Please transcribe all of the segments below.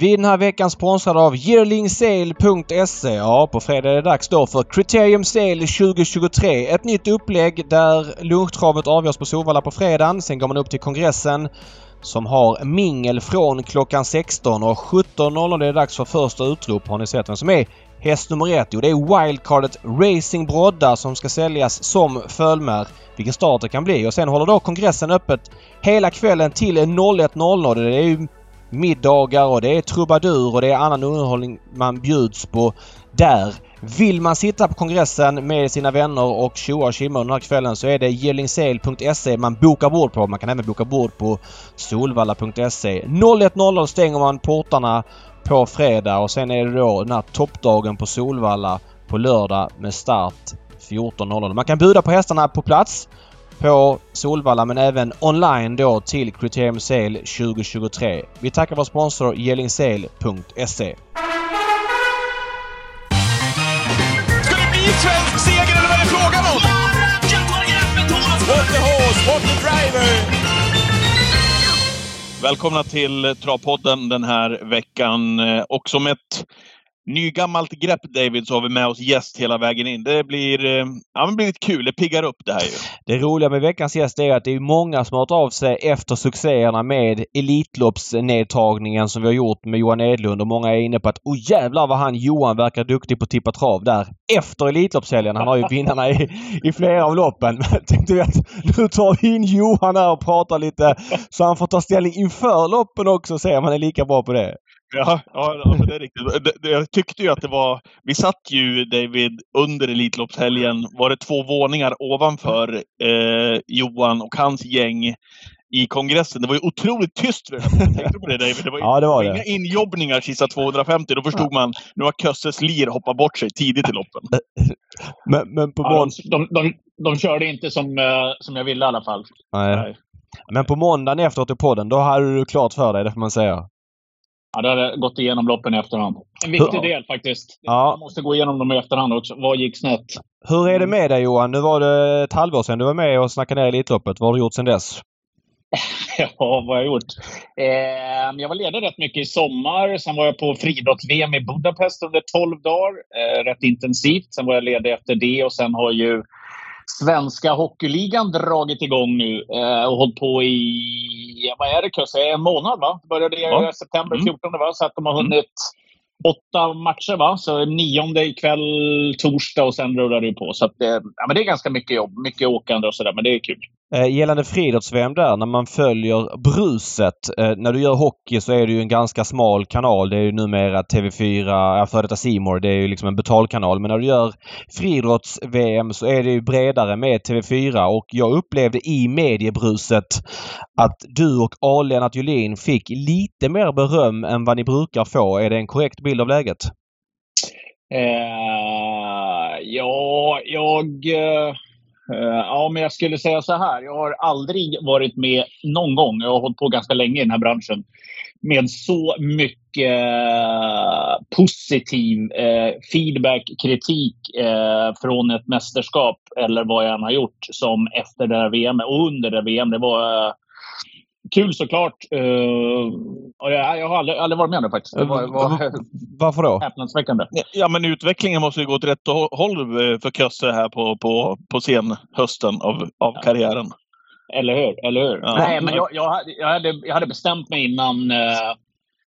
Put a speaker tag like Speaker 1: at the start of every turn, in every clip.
Speaker 1: Vi är den här veckan sponsrade av yearlingsale.se. Ja, på fredag är det dags då för Criterium Sale 2023. Ett nytt upplägg där lunchtravet avgörs på Solvalla på fredagen. Sen går man upp till kongressen som har mingel från klockan 16 och 17.00 är det dags för första utrop. Har ni sett vem som är häst nummer ett? Jo, det är wildcardet Racing Brodda som ska säljas som fölmär. Vilken start det kan bli. Och sen håller då kongressen öppet hela kvällen till 01.00. Det är ju middagar och det är trubadur och det är annan underhållning man bjuds på där. Vill man sitta på kongressen med sina vänner och tjoa och tjimma under den här kvällen så är det gellingsale.se man bokar bord på. Man kan även boka bord på solvalla.se. 01.00 stänger man portarna på fredag och sen är det då den här toppdagen på Solvalla på lördag med start 14.00. Man kan buda på hästarna på plats på Solvalla men även online då till Criterium Sale 2023. Vi tackar vår sponsor gellingsale.se.
Speaker 2: Ska det bli svensk seger eller vad är det frågan om? What the horse, what the driver! Välkomna till Travpodden den här veckan. Eh, Och som ett nygammalt grepp David så har vi med oss gäst hela vägen in. Det blir, eh, ja, det blir lite kul. Det piggar upp det här ju.
Speaker 1: Det roliga med veckans gäst är att det är många som har hört av sig efter succéerna med Elitloppsnedtagningen som vi har gjort med Johan Edlund och många är inne på att oh jävlar vad han Johan verkar duktig på att tippa trav där efter Elitloppshelgen. Han har ju vinnarna i, i flera av loppen. Men tänkte vi att nu tar vi in Johan här och pratar lite så han får ta ställning inför loppen också och se om han är lika bra på det.
Speaker 2: Ja, ja, men det är riktigt. Det, det, jag tyckte ju att det var... Vi satt ju, David, under Elitloppshelgen. Var det två våningar ovanför eh, Johan och hans gäng i kongressen. Det var ju otroligt tyst vid här. Tänkte du på det David? Det var,
Speaker 1: Ja, det var
Speaker 2: var
Speaker 1: det.
Speaker 2: inga injobbningar sista 250. Då förstod man nu har Kösses lir hoppat bort sig tidigt i loppen.
Speaker 1: Men, men på
Speaker 3: Ja, de, de, de, de körde inte som, eh, som jag ville i alla fall.
Speaker 1: Nej.
Speaker 3: Nej.
Speaker 1: Men på måndagen efteråt i podden, då hade du klart för dig, det får man säga.
Speaker 3: Ja, det hade gått igenom loppen i efterhand. En viktig del faktiskt.
Speaker 1: Ja.
Speaker 3: Man måste gå igenom dem i efterhand också. Vad gick snett?
Speaker 1: Hur är det med dig Johan? Nu var det ett halvår sedan du var med och snackade ner Elitloppet. Vad har du gjort sedan dess?
Speaker 3: Ja, vad har jag gjort? Eh, jag var ledig rätt mycket i sommar. Sen var jag på friidrotts-VM i Budapest under 12 dagar. Eh, rätt intensivt. Sen var jag ledig efter det och sen har ju Svenska Hockeyligan dragit igång nu eh, och hållit på i, vad är det Kusse, en månad va? Det började i
Speaker 2: Ja.
Speaker 3: september
Speaker 2: Mm.
Speaker 3: 14 va? Så att de har hunnit åtta matcher va? Så nionde ikväll, torsdag och sen rullar det på. Så att, eh, ja, men det är ganska mycket jobb, mycket åkande och sådär, men det är kul.
Speaker 1: Eh, gällande friidrotts-VM där, när man följer bruset. Eh, när du gör hockey så är det ju en ganska smal kanal. Det är ju numera TV4, ja, före detta C More. Det är ju liksom en betalkanal. Men när du gör friidrotts-VM så är det ju bredare med TV4 och jag upplevde i mediebruset att du och A-Lennart Julin fick lite mer beröm än vad ni brukar få. Är det en korrekt bild av läget?
Speaker 3: Eh, ja, jag... Eh, Eh, ja, men jag skulle säga så här. Jag har aldrig varit med någon gång, jag har hållit på ganska länge i den här branschen, med så mycket eh, positiv eh, feedback, kritik från ett mästerskap eller vad jag än har gjort som efter det här VM och under det här VM. Det var kul såklart. Eh, och jag, jag har aldrig, aldrig varit med om det faktiskt. Det var, var
Speaker 1: Varför då?
Speaker 3: häpnadsväckande.
Speaker 2: Ja, men utvecklingen måste ju gå åt rätt hå- håll eh, för Kösse här på, på, på senhösten av, av
Speaker 3: Ja.
Speaker 2: karriären.
Speaker 3: Eller hur? Eller hur?
Speaker 2: Ja.
Speaker 3: Nej, men jag, jag, hade, jag, hade, jag hade bestämt mig innan eh,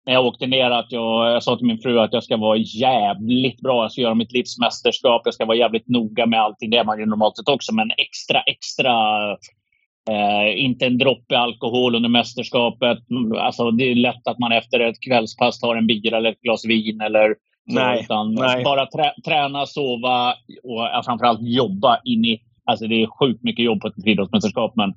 Speaker 3: när jag åkte ner att jag, jag sa till min fru att jag ska vara jävligt bra. Jag ska göra mitt livs mästerskap. Jag ska vara jävligt noga med allting. Det är man ju normalt sett också. Men extra, extra... Eh, inte en droppe alkohol under mästerskapet. Mm, Alltså, det är lätt att man efter ett kvällspass tar en bira eller ett glas vin. Eller så,
Speaker 2: Nej,
Speaker 3: utan
Speaker 2: nej.
Speaker 3: Bara trä, träna, sova och framförallt jobba in i... Alltså det är sjukt mycket jobb på ett friidrottsmästerskap. Men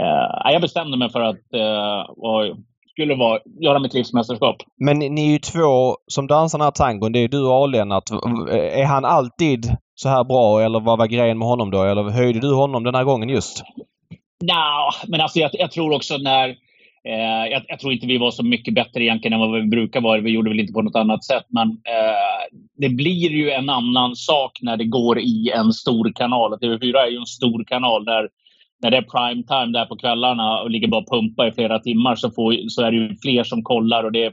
Speaker 3: eh, jag bestämde mig för att eh, vara- skulle vara, göra mitt livs mästerskap.
Speaker 1: Men ni är ju två som dansar den här tangon. Det är du och A-Lennart. Är han alltid så här bra eller vad var grejen med honom då? Eller höjde du honom den här gången just?
Speaker 3: Nja, men alltså jag, jag tror också när... Eh, jag, jag tror inte vi var så mycket bättre egentligen än vad vi brukar vara. Vi gjorde väl inte på något annat sätt. Men eh, det blir ju en annan sak när det går i en stor kanal. TV4 är ju en stor kanal där när det är prime time där på kvällarna och ligger bara och pumpar i flera timmar så, får, så är det ju fler som kollar. och det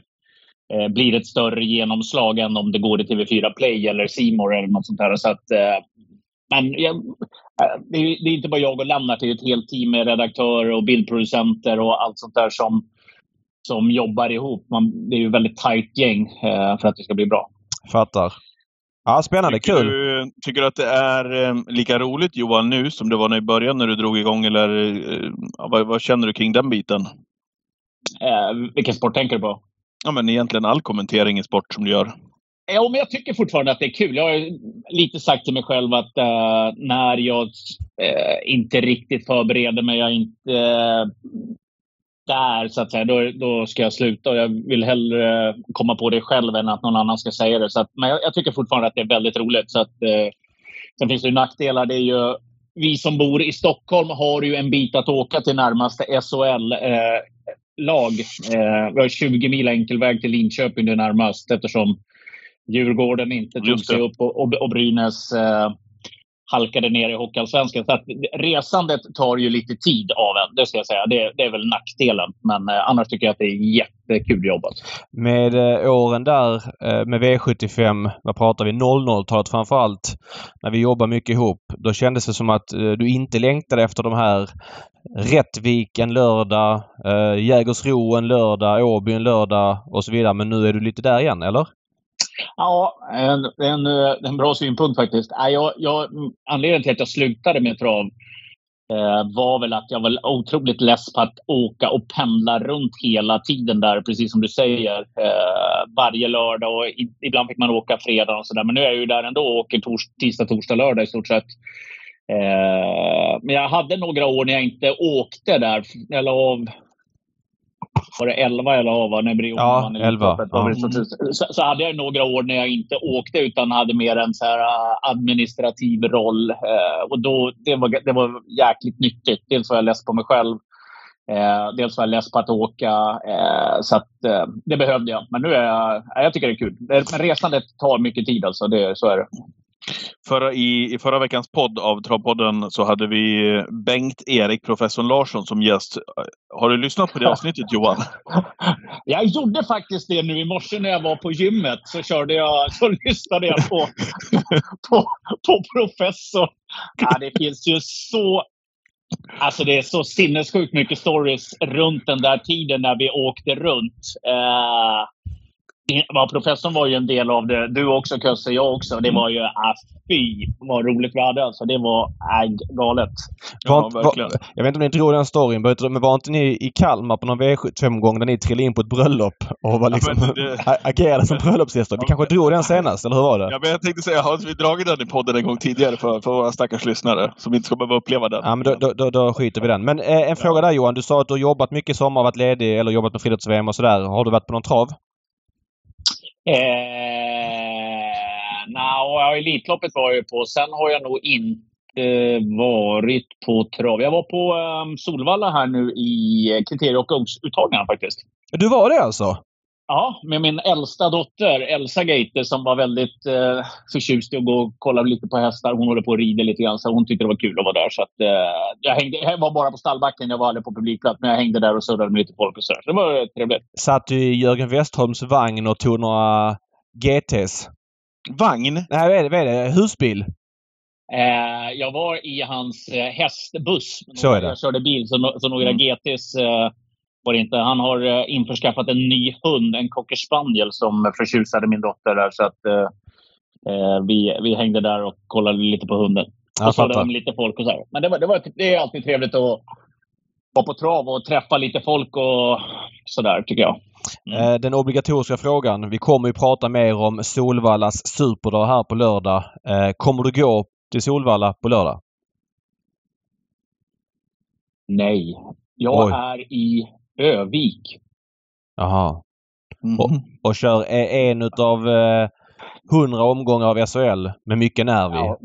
Speaker 3: eh, blir ett större genomslag än om det går i TV4 Play eller Simor eller något sånt där. Så att, eh, men jag, det, är, det är inte bara jag och Lennart, det är ett helt team med redaktörer och bildproducenter och allt sånt där som, som jobbar ihop. Man, det är ju ett väldigt tajt gäng eh, för att det ska bli bra.
Speaker 1: Fattar. Ja, spännande.
Speaker 2: Tycker
Speaker 1: Kul.
Speaker 2: Du, tycker du att det är eh, lika roligt Johan nu som det var när i början när du drog igång? Eller eh, vad, vad känner du kring den biten?
Speaker 3: Eh, vilken sport tänker du på?
Speaker 2: Ja, men egentligen all kommentering i sport som du gör.
Speaker 3: Ja, men jag tycker fortfarande att det är kul. Jag har lite sagt till mig själv att uh, när jag uh, inte riktigt förbereder mig, jag är inte uh, där så att säga, då, då ska jag sluta. Och jag vill hellre komma på det själv än att någon annan ska säga det. Så att, men jag, jag, tycker fortfarande att det är väldigt roligt. Så att, sen finns det ju nackdelar. Det är ju, vi som bor i Stockholm har ju en bit att åka till närmaste SHL lag. Eh, vi har 20 mil enkel väg till Linköping det närmast eftersom Djurgården inte tog sig upp och, och, och Brynäs eh, halkade ner i Hockeyallsvenskan. Så att resandet tar ju lite tid av en, det ska jag säga. Det, det är väl nackdelen. Men eh, annars tycker jag att det är jättekul jobbat.
Speaker 1: Med eh, åren där eh, med V75, vad pratar vi, 00-talet framför allt. När vi jobbade mycket ihop. Då kändes det som att eh, du inte längtade efter de här Rättvik en lördag, eh, Jägersro en lördag, Åby en lördag och så vidare. Men nu är du lite där igen, eller?
Speaker 3: Ja, en, en, eh, en bra synpunkt faktiskt. Jag, jag, anledningen till att jag slutade med trav eh, var väl att jag var otroligt less på att åka och pendla runt hela tiden där, precis som du säger. Eh, varje lördag och ibland fick man åka fredag och sådär. Men nu är jag ju där ändå och åker tors, tisdag, torsdag, lördag i stort sett. Men jag hade några år när jag inte åkte där. Eller av var det 11 eller av? När
Speaker 1: ja, 11. Ja.
Speaker 3: Så, så, hade jag några år när jag inte åkte utan hade mer en så här äh, administrativ roll. Eh, och då, det, var, det var jäkligt nyttigt. Dels var jag less på mig själv. Eh, dels var jag less på att åka. Eh, så att, eh, det behövde jag. Men nu är jag, jag tycker det är kul. Men resandet tar mycket tid alltså. Det, så är det.
Speaker 2: Förra, i, I förra veckans podd av Travpodden så hade vi Bengt-Erik, professor Larsson, som gäst. Har du lyssnat på det avsnittet Johan?
Speaker 3: Jag gjorde faktiskt det nu i morse när jag var på gymmet. Så, körde jag, så lyssnade jag på, på, på professor. Ja, det finns ju så Alltså det är så sinnessjukt mycket stories runt den där tiden när vi åkte runt. Uh, Ja, professorn var ju en del av det. Du också Kösse, jag också. Det var ju, ah, fy vad roligt vi hade alltså. Det var äh, galet.
Speaker 1: Var, ja, var, jag vet inte om ni drog den storyn, men var inte ni i Kalmar på någon V75-gång där ni trillade in på ett bröllop och var liksom, ja, det... agerade som bröllopsgäster? Vi kanske drog den senast, eller hur var det?
Speaker 2: Ja, men jag tänkte säga, har vi dragit den i podden en gång tidigare för, för våra stackars lyssnare som inte ska behöva uppleva den?
Speaker 1: Ja, men då, då, då, då skiter vi den. Men eh, en fråga där Johan. Du sa att du har jobbat mycket i sommar, varit ledig eller jobbat med friidrotts-VM och sådär. Har du varit på någon trav?
Speaker 3: Eh, no, Elitloppet var jag på. Sen har jag nog inte varit på trav. Jag var på um, Solvalla här nu i eh, kriterie och uttagningarna faktiskt.
Speaker 1: Du var det alltså?
Speaker 3: Ja, med min äldsta dotter Elsa Gaiter som var väldigt eh, förtjust i att gå och kolla lite på hästar. Hon håller på att rida lite grann så hon tyckte det var kul att vara där. Så att, eh, jag, hängde, jag var bara på stallbacken, jag var aldrig på publikplats. Men jag hängde där och surrade med lite folk och så. så det var trevligt.
Speaker 1: Satt du i Jörgen Westholms vagn och tog några GTs?
Speaker 2: Vagn?
Speaker 1: Nej, vad är det? Vad är det? Husbil?
Speaker 3: Eh, jag var i hans eh, hästbuss.
Speaker 1: Så är det.
Speaker 3: Jag körde bil, så, så några mm. GTs eh, var inte. Han har eh, införskaffat en ny hund, en cocker spaniel, som förtjusade min dotter där. Så att, eh, eh vi, vi hängde där och kollade lite på hunden. och så om lite folk och så här. Men det, var, det, var, det är alltid trevligt att vara på trav och träffa lite folk och sådär, tycker jag.
Speaker 1: Mm. Den obligatoriska frågan. Vi kommer ju prata mer om Solvallas superdag här på lördag. Kommer du gå till Solvalla på lördag?
Speaker 3: Nej. Jag Oj. är i Övik.
Speaker 1: Jaha. Mm. Och, och kör en utav eh, hundra omgångar av SHL med mycket nerv i. Ja,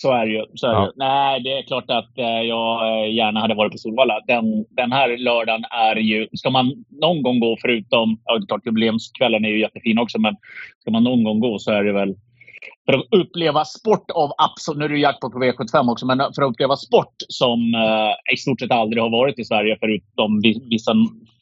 Speaker 3: så är det ju. Så är ja. det. Nej, det är klart att eh, jag eh, gärna hade varit på Solvalla. Den, den här lördagen är ju... Ska man någon gång gå förutom... Ja, det är klart jubileumskvällen är ju jättefin också, men ska man någon gång gå så är det väl för att uppleva sport av absolut... Nu är det jackpot på V75 också, men för att uppleva sport som eh, i stort sett aldrig har varit i Sverige förutom vissa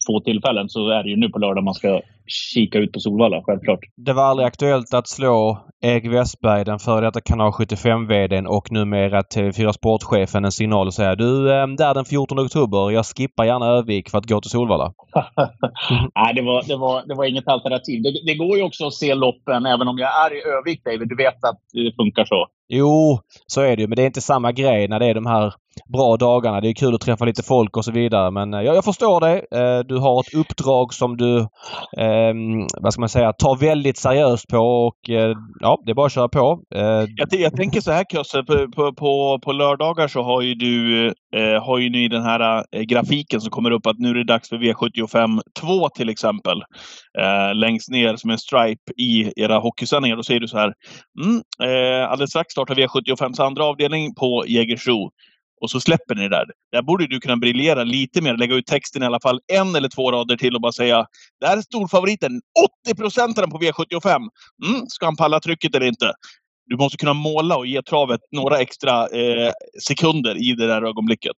Speaker 3: få tillfällen så är det ju nu på lördag man ska kika ut på Solvalla, självklart.
Speaker 1: Det var aldrig aktuellt att slå Erik Westberg, den före detta Kanal 75-VDn och numera TV4 Sportchefen en signal och säga du, eh, där den 14 oktober, jag skippar gärna Övik för att gå till Solvalla.
Speaker 3: Nej, det var, det, var, det var inget alternativ. Det, det, går ju också att se loppen även om jag är i Övik, David. Du vet att det funkar så.
Speaker 1: Jo, så är det ju. Men det är inte samma grej när det är de här bra dagarna. Det är kul att träffa lite folk och så vidare. Men eh, ja, jag förstår dig. Eh, du har ett uppdrag som du, eh, vad ska man säga, tar väldigt seriöst på och eh, ja, det är bara att köra på.
Speaker 2: Eh, jag, jag, tänker så här Kösse, på, på, på, på, lördagar så har ju du eh, har ju ni den här grafiken som kommer upp att nu är det dags för V75 2 till exempel. längst ner som en stripe i era hockeysändningar. Då säger du så här. Mm, alldeles strax startar V75s andra avdelning på Jägersro och så släpper ni det där. Där borde du kunna briljera lite mer, lägga ut texten i alla fall en eller två rader till och bara säga det här är storfavoriten, 80 procenten på V75. Mm, ska han palla trycket eller inte? Du måste kunna måla och ge travet några extra eh, sekunder i det där ögonblicket.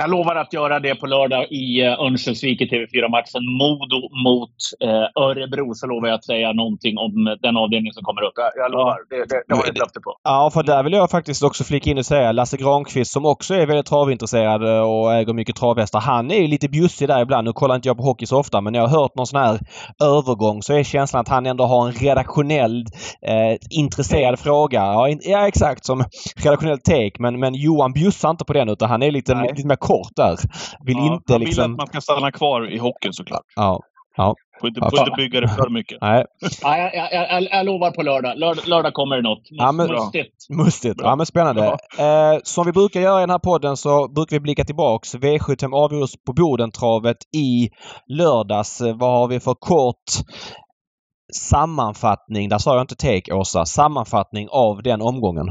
Speaker 3: Jag lovar att göra det på lördag i uh, Örnsköldsvik i TV4-matchen. Modo mot uh, Örebro så lovar jag att säga någonting om den avdelning som kommer upp. Jag, lovar. Det, det, det har jag ett löfte på.
Speaker 1: Ja, för där vill jag faktiskt också flika in och säga Lasse Granqvist som också är väldigt travintresserad eh, och äger mycket travhästar. Han är lite bjussig där ibland. Nu kollar inte jag på hockey så ofta men när jag har hört någon sån här övergång så är känslan att han ändå har en redaktionell eh, intresserad fråga. Ja, in, ja, exakt som redaktionell take. Men, men Johan bjussar inte på den utan han är lite, lite mer kort där. Vill ja, inte
Speaker 2: han
Speaker 1: liksom...
Speaker 2: vill att man ska stanna kvar i hockeyn såklart.
Speaker 1: Ja. Ja.
Speaker 2: Får inte, får inte bygga det för mycket.
Speaker 1: Nej.
Speaker 3: Ja, jag, jag, jag, jag lovar på lördag. lördag. Lördag kommer det något.
Speaker 1: Ja, men, mustigt. Mustigt. Ja, men spännande. Eh, som vi brukar göra i den här podden så brukar vi blicka tillbaks. V75 avgjordes på Bodentravet i lördags. Vad har vi för kort sammanfattning? Där sa jag inte take, Åsa. Sammanfattning av den omgången.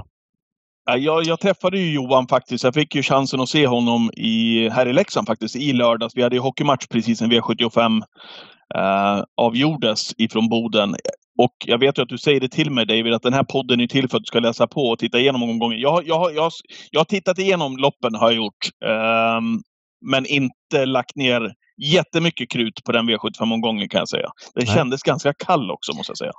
Speaker 2: Jag, jag, träffade ju Johan faktiskt. Jag fick ju chansen att se honom i, här i Leksand faktiskt i lördags. Vi hade ju hockeymatch precis när V75 eh, avgjordes ifrån Boden. Och jag vet ju att du säger det till mig David, att den här podden är till för att du ska läsa på och titta igenom omgången. Jag, jag, jag, jag har tittat igenom loppen har jag gjort. Eh, men inte lagt ner jättemycket krut på den V75-omgången kan jag säga. Den Nej. kändes ganska kall också måste jag säga.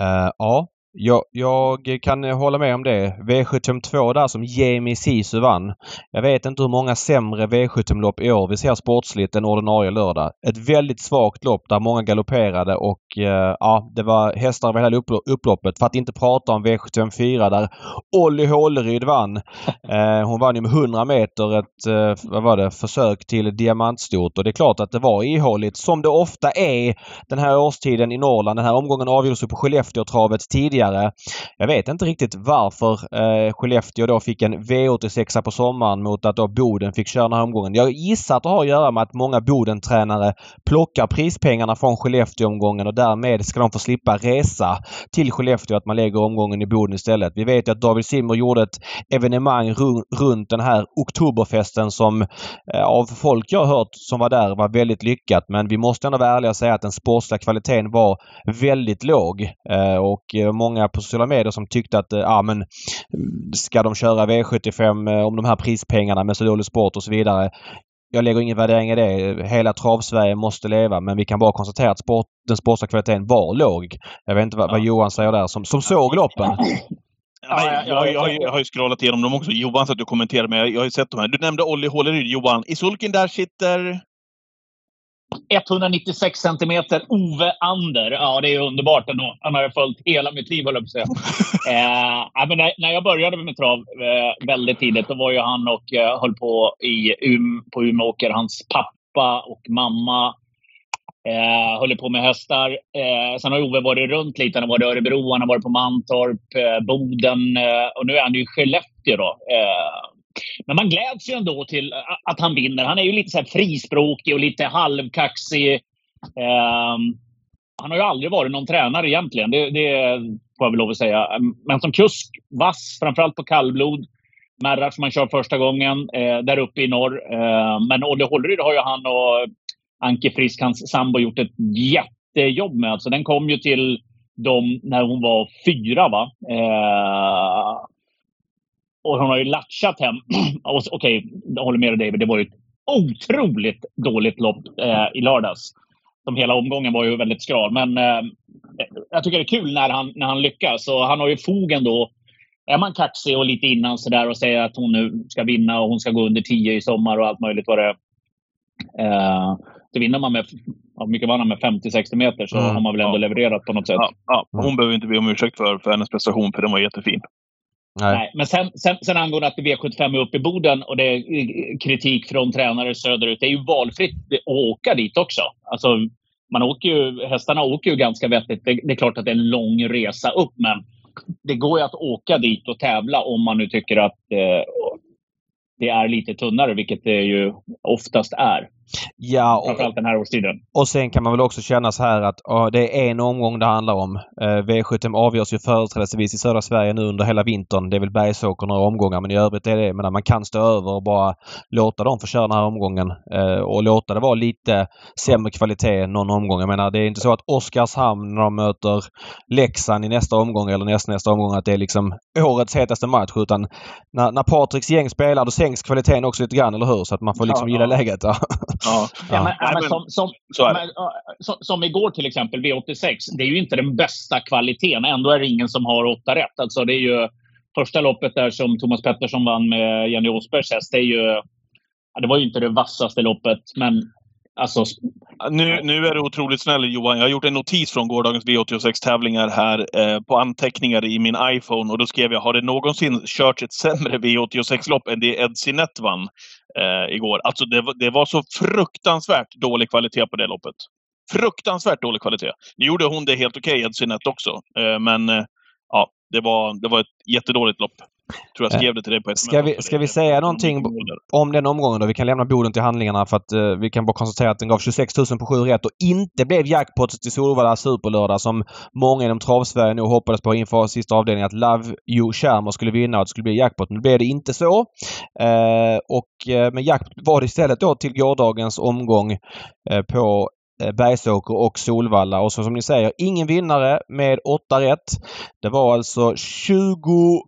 Speaker 1: Uh, ja, jag, jag, kan hålla med om det. V752 där som Jamie Sisu vann. Jag vet inte hur många sämre V75-lopp i år vi ser sportsligt än ordinarie lördag. Ett väldigt svagt lopp där många galopperade och eh, ja, det var hästar över hela upploppet. För att inte prata om V754 där Olli Håleryd vann. Eh, hon vann ju med 100 meter ett, eh, vad var det, försök till diamantstort och det är klart att det var ihåligt som det ofta är den här årstiden i Norrland. Den här omgången avgjordes på Skellefteå-travet tidigare tidigare. Jag vet inte riktigt varför eh, Skellefteå då fick en V86 på sommaren mot att då Boden fick köra den här omgången. Jag gissar att det har att göra med att många Boden-tränare plockar prispengarna från Skellefteå-omgången och därmed ska de få slippa resa till Skellefteå. Att man lägger omgången i Boden istället. Vi vet ju att David Simmer gjorde ett evenemang runt den här Oktoberfesten som eh, av folk jag har hört som var där var väldigt lyckat. Men vi måste ändå vara ärliga och säga att den sportsliga kvaliteten var väldigt låg. Eh, och eh, många många på sociala medier som tyckte att, eh, ja men ska de köra V75 eh, om de här prispengarna med så dålig sport och så vidare. Jag lägger ingen värdering i det. Hela Travsverige måste leva men vi kan bara konstatera att sport, den sportsliga kvaliteten var låg. Jag vet inte vad, ja. vad Johan säger där som, som såg loppen.
Speaker 2: Ja, jag, jag, jag, har ju scrollat igenom dem också. Johan satt och kommenterade men jag, jag har ju sett de här. Du nämnde Olli Håleryd. Johan, i sulken där sitter
Speaker 3: 196 centimeter Ove Ander. Ja, det är underbart ändå. Han har följt hela mitt liv, höll jag på att säga. eh, men när, jag började med trav eh, väldigt tidigt, då var ju han och eh, höll på i um, på Umeåker. Hans pappa och mamma eh, höll på med hästar. Eh, sen har Ove varit runt lite. Han har varit i Örebro, han har varit på Mantorp, eh, Boden eh, och nu är han i Skellefteå. Då. Men man gläds ju ändå till att han vinner. Han är ju lite så frispråkig och lite halvkaxig. Um, han har ju aldrig varit någon tränare egentligen. Det, det får jag väl lov att säga. Men som kusk, vass, framförallt på kallblod. Merrar som han kör första gången eh, där uppe i norr. Eh, men Olle Hålleryd har ju han och Anke Frisk, hans sambo, gjort ett jättejobb med. Alltså, den kom ju till dem när hon var fyra. Va? Eh, och hon har ju latchat hem. Okej, okay, jag håller med dig David. Det var ju ett otroligt dåligt lopp eh, i lördags. Som hela omgången var ju väldigt skral. Men eh, jag tycker det är kul när han, när han lyckas. Och han har ju fogen då. Är man kaxig och lite innan sådär och säger att hon nu ska vinna och hon ska gå under 10 i sommar och allt möjligt vad det är. Eh, så vinner man med, mycket vann med 50-60 meter så mm, har man väl ändå ja. levererat på något sätt.
Speaker 2: Ja, ja. Hon behöver inte be om ursäkt för, för hennes prestation för den var jättefin.
Speaker 3: Nej. Nej. men sen, sen, sen angående att V75 är uppe i Boden och det är eh, kritik från tränare söderut. Det är ju valfritt att åka dit också. Alltså, man åker ju, hästarna åker ju ganska vettigt. Det, det, är klart att det är en lång resa upp, men det går ju att åka dit och tävla om man nu tycker att eh, det är lite tunnare, vilket det ju oftast är.
Speaker 1: Ja, och,
Speaker 3: Framförallt den här årstiden.
Speaker 1: Och sen kan man väl också känna så här att oh, det är en omgång det handlar om. Eh, V75 avgörs ju företrädesvis i södra Sverige nu under hela vintern. Det är väl Bergsåker några omgångar men i övrigt är det, men man kan stå över och bara låta dem få köra den här omgången. Eh, och låta det vara lite sämre kvalitet någon omgång. Jag menar det är inte så att Oskarshamn när de möter Leksand i nästa omgång eller nästa, nästa omgång att det är liksom årets hetaste match utan när, när Patriks gäng spelar då sänks kvaliteten också lite grann, eller hur? Så att man får liksom ja, gilla ja. läget.
Speaker 3: Ja. ja. Men, ja, men som, som, men, som, som, igår till exempel, V86. Det är ju inte den bästa kvaliteten. Ändå är det ingen som har åtta rätt. Alltså det är ju första loppet där som Thomas Pettersson vann med Jenny Åsbergs häst. Det, är ju, det var ju inte det vassaste loppet, men Alltså...
Speaker 2: Nu, nu är du otroligt snäll Johan. Jag har gjort en notis från gårdagens V86-tävlingar här eh, på anteckningar i min iPhone och då skrev jag, har det någonsin kört ett sämre V86-lopp än det Ed Sinett vann eh, igår? Alltså det, det var så fruktansvärt dålig kvalitet på det loppet. Fruktansvärt dålig kvalitet. Nu gjorde hon det helt okej, okay, Ed Sinett också. Eh, men eh, ja, det var, det var ett jättedåligt lopp tror jag skrev det till dig på
Speaker 1: Ska vi, ska vi säga någonting om den omgången då? Vi kan lämna Boden till handlingarna för att uh, vi kan bara konstatera att den gav 26 000 på 7 rätt och inte blev jackpot till Solvalla Superlördag som många inom Travsverige nog hoppades på inför sista avdelningen att Love You Shermer skulle vinna och det skulle bli jackpot. Nu blev det inte så. Uh, och, uh, men jackpot var det istället då till gårdagens omgång på Bergsåker och Solvalla. Och så som ni säger, ingen vinnare med 8 rätt. Det var alltså 20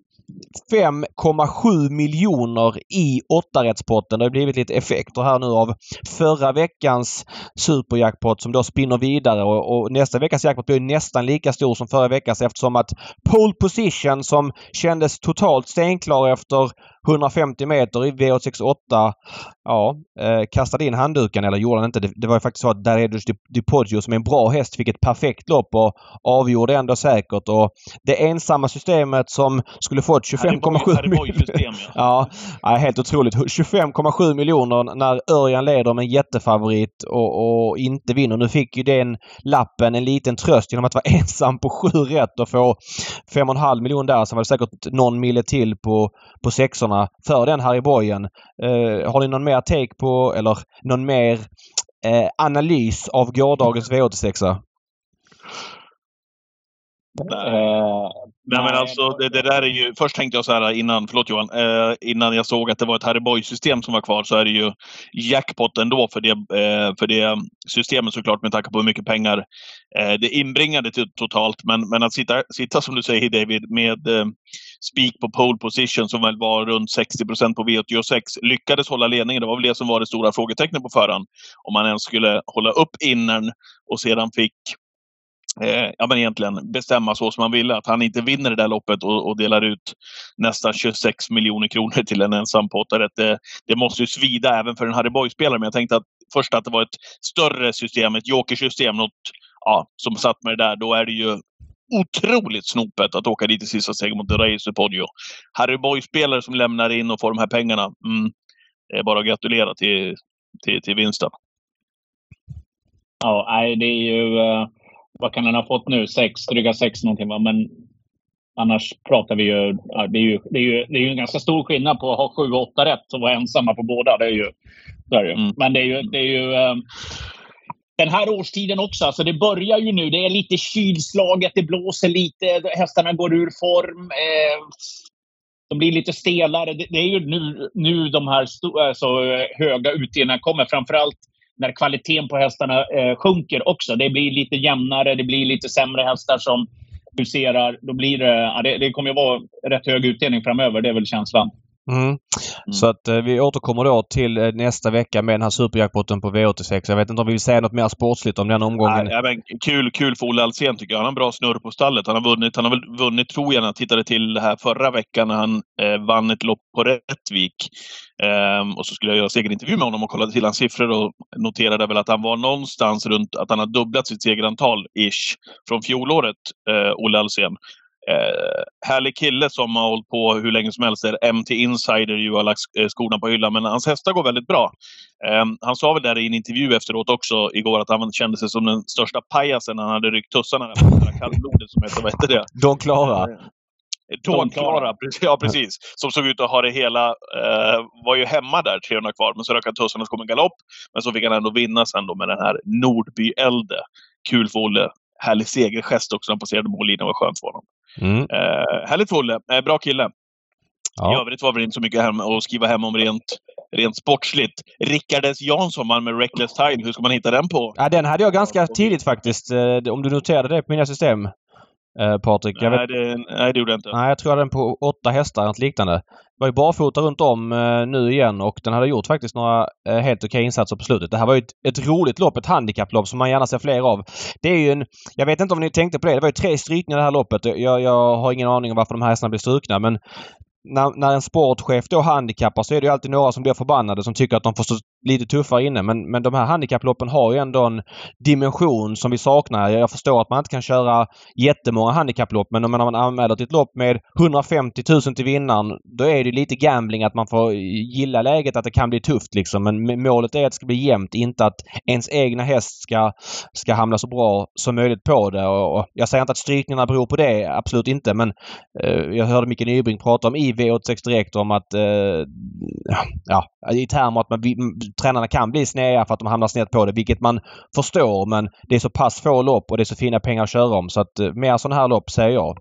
Speaker 1: 5,7 miljoner i åttarättspotten. Det har blivit lite effekter här nu av förra veckans superjackpot som då spinner vidare och, och nästa veckas jackpot blir nästan lika stor som förra veckans eftersom att pole position som kändes totalt stenklar efter 150 meter i V868 ja, eh, kastade in handduken eller gjorde han inte. Det, det var ju faktiskt så att Daredus DiPoggio som är en bra häst fick ett perfekt lopp och avgjorde ändå säkert. Och det ensamma systemet som skulle fått 25,7 miljoner. Ja. ja, helt otroligt. 25,7 miljoner när Örjan leder med en jättefavorit och, och, inte vinner. Nu fick ju den lappen en liten tröst genom att vara ensam på sju rätt och få 5,5 miljoner där. Så var det säkert någon mille till på, på sexorna för den Harry Boyen. Eh, har ni någon mer take på eller någon mer eh, analys av gårdagens V86?
Speaker 2: Nej. Nej, men alltså det, det, där är ju... Först tänkte jag så här innan, förlåt Johan, eh, innan jag såg att det var ett Harry Boy-system som var kvar så är det ju jackpot ändå för det, eh, för det systemet såklart med tanke på hur mycket pengar eh, det inbringade till, totalt. Men, men att sitta, sitta som du säger David med eh, spik på pole position som väl var runt 60% på V86 lyckades hålla ledningen. Det var väl det som var det stora frågetecknet på förhand. Om man ens skulle hålla upp innern och sedan fick eh, ja, men egentligen bestämma så som man ville. Att han inte vinner det där loppet och, och delar ut nästan 26 miljoner kronor till en ensam pottare. Det, det måste ju svida även för en Harry Boy-spelare. Men jag tänkte att först att det var ett större system, ett jokersystem, något ja, som satt med det där. Då är det ju otroligt snopet att åka dit i sista steget mot Race Podio. Harry Boy-spelare som lämnar in och får de här pengarna. Mm, det är bara att gratulera till, till, till vinsten.
Speaker 3: Ja, nej, det är ju... Uh vad kan han ha fått nu? Sex, dryga sex någonting va? Men annars pratar vi ju... Det, är ju det, är ju det är ju en ganska stor skillnad på att ha sju, åtta rätt och vara ensamma på båda. Det är ju... Det är ju. Mm. Men det är ju... Det är ju um, den här årstiden också. Alltså det börjar ju nu. Det är lite kylslaget, det blåser lite, hästarna går ur form. Eh, de blir lite stelare. Det, det, är ju nu, nu de här sto, alltså, höga utdelningarna kommer. Framförallt när kvaliteten på hästarna eh, sjunker också. Det blir lite jämnare, det blir lite sämre hästar som huserar. Då blir det, ja, det, det kommer att vara rätt hög utdelning framöver, det är väl känslan.
Speaker 1: Mm. Mm. Så att eh, vi återkommer då till eh, nästa vecka med den här superjackpotten på V86. Jag vet inte om vi vill säga något mer sportsligt om den omgången.
Speaker 2: Nej, men kul, kul för Olle Alsen tycker jag. Han har en bra snurr på stallet. Han har vunnit, han har väl vunnit tror jag när jag tittade till det här förra veckan när han eh, vann ett lopp på Rättvik. Um, och så skulle jag göra segerintervju med honom och kollade till hans siffror och noterade väl att han var någonstans runt att han har dubblat sitt segerantal ish från fjolåret, uh, Olle Alsen. Eh, härlig kille som har hållit på hur länge som helst. Är MT Insider ju har lagt eh, skorna på hyllan. Men hans hästar går väldigt bra. Eh, han sa väl där i en intervju efteråt också igår att han kände sig som den största pajasen när han hade ryckt tussarna kallblodet som heter, vad heter det?
Speaker 1: Don Clara.
Speaker 2: Don Clara, ja precis. Som såg ut att ha det hela. Eh, var ju hemma där 300 kvar, men så rök han tussarna och kom en galopp. Men så fick han ändå vinna sen då med den här Nordby-Elde. Kul för Olle. Härlig segergest också. Han passerade mållinjen. var skönt för honom. Mm. Eh, härligt Olle. Eh, bra kille. Ja. I övrigt var det inte så mycket hem att skriva hem om rent, rent sportsligt. Rickard S Jansson med Reckless Time, hur ska man hitta den på?
Speaker 1: Ja, den hade jag ganska tidigt faktiskt. Eh, om du noterade det på mina system. Eh, Patrik.
Speaker 2: Nej, vet... det, nej, det gjorde jag inte.
Speaker 1: Nej, jag tror jag hade den på åtta hästar, något liknande. Var ju barfota runt om eh, nu igen och den hade gjort faktiskt några eh, helt okej insatser på slutet. Det här var ju ett, ett roligt lopp, ett handikapplopp som man gärna ser fler av. Det är ju en... Jag vet inte om ni tänkte på det. Det var ju tre strykningar i det här loppet. Jag, jag har ingen aning om varför de här hästarna blev strukna men när, när en sportchef då handikappar så är det ju alltid några som blir förbannade som tycker att de får stå lite tuffare inne. Men, men de här handikapploppen har ju ändå en dimension som vi saknar. Jag förstår att man inte kan köra jättemånga handikapplopp men om man anmäler till ett lopp med 150 000 till vinnaren då är det lite gambling att man får gilla läget att det kan bli tufft liksom. Men målet är att det ska bli jämnt, inte att ens egna häst ska, ska hamna så bra som möjligt på det. Och jag säger inte att strykningarna beror på det, absolut inte. Men eh, jag hörde Micke Nybring prata om i V86 Direkt om att eh, ja, i termer att man tränarna kan bli sneda för att de hamnar snett på det, vilket man förstår. Men det är så pass få lopp och det är så fina pengar att köra om. Så att eh, mer sådana här lopp säger jag.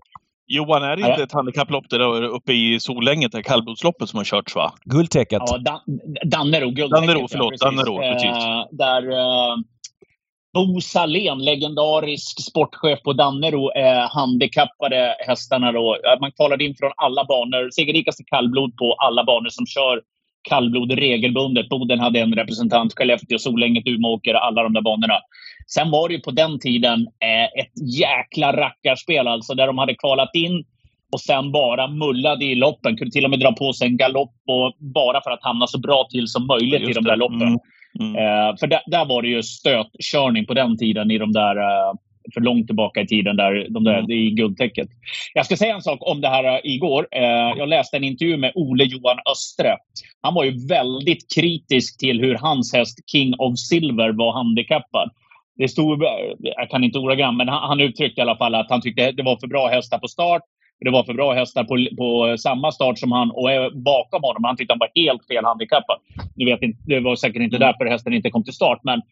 Speaker 2: Johan, är det inte ett handikapplopp där uppe i Solänget, det kallblodsloppet som har körts va?
Speaker 1: Guldtäcket.
Speaker 3: Ja, Dan Dannero. Guldtäcket.
Speaker 2: Dannero, förlåt. Ja, Dannero, precis.
Speaker 3: Eh, där eh, Bo Salén, legendarisk sportchef på Dannero, eh, handikappade hästarna. Då. Man kvalade in från alla banor. Segerrikaste kallblod på alla banor som kör kallblod regelbundet. Boden hade en representant, Skellefteå, Solänget, Umeåker, alla de där banorna. Sen var det ju på den tiden eh, ett jäkla rackarspel alltså, där de hade kvalat in och sen bara mullade i loppen. Kunde till och med dra på sig en galopp och bara för att hamna så bra till som möjligt ja, i de där loppen. Mm. Mm. Eh, för där, där, var det ju stötkörning på den tiden i de där eh, för långt tillbaka i tiden där, de där, mm. i guldtäcket. Jag ska säga en sak om det här uh, igår. Uh, jag läste en intervju med Ole Johan Östre. Han var ju väldigt kritisk till hur hans häst King of Silver var handikappad. Det stod, jag kan inte ordagrant, men han, han uttryckte i alla fall att han tyckte det var för bra hästar på start. Det var för bra hästar på, på samma start som han och bakom honom. Han tyckte han var helt fel handikappad. Nu vet inte, det var säkert inte mm. därför hästen inte kom till start, men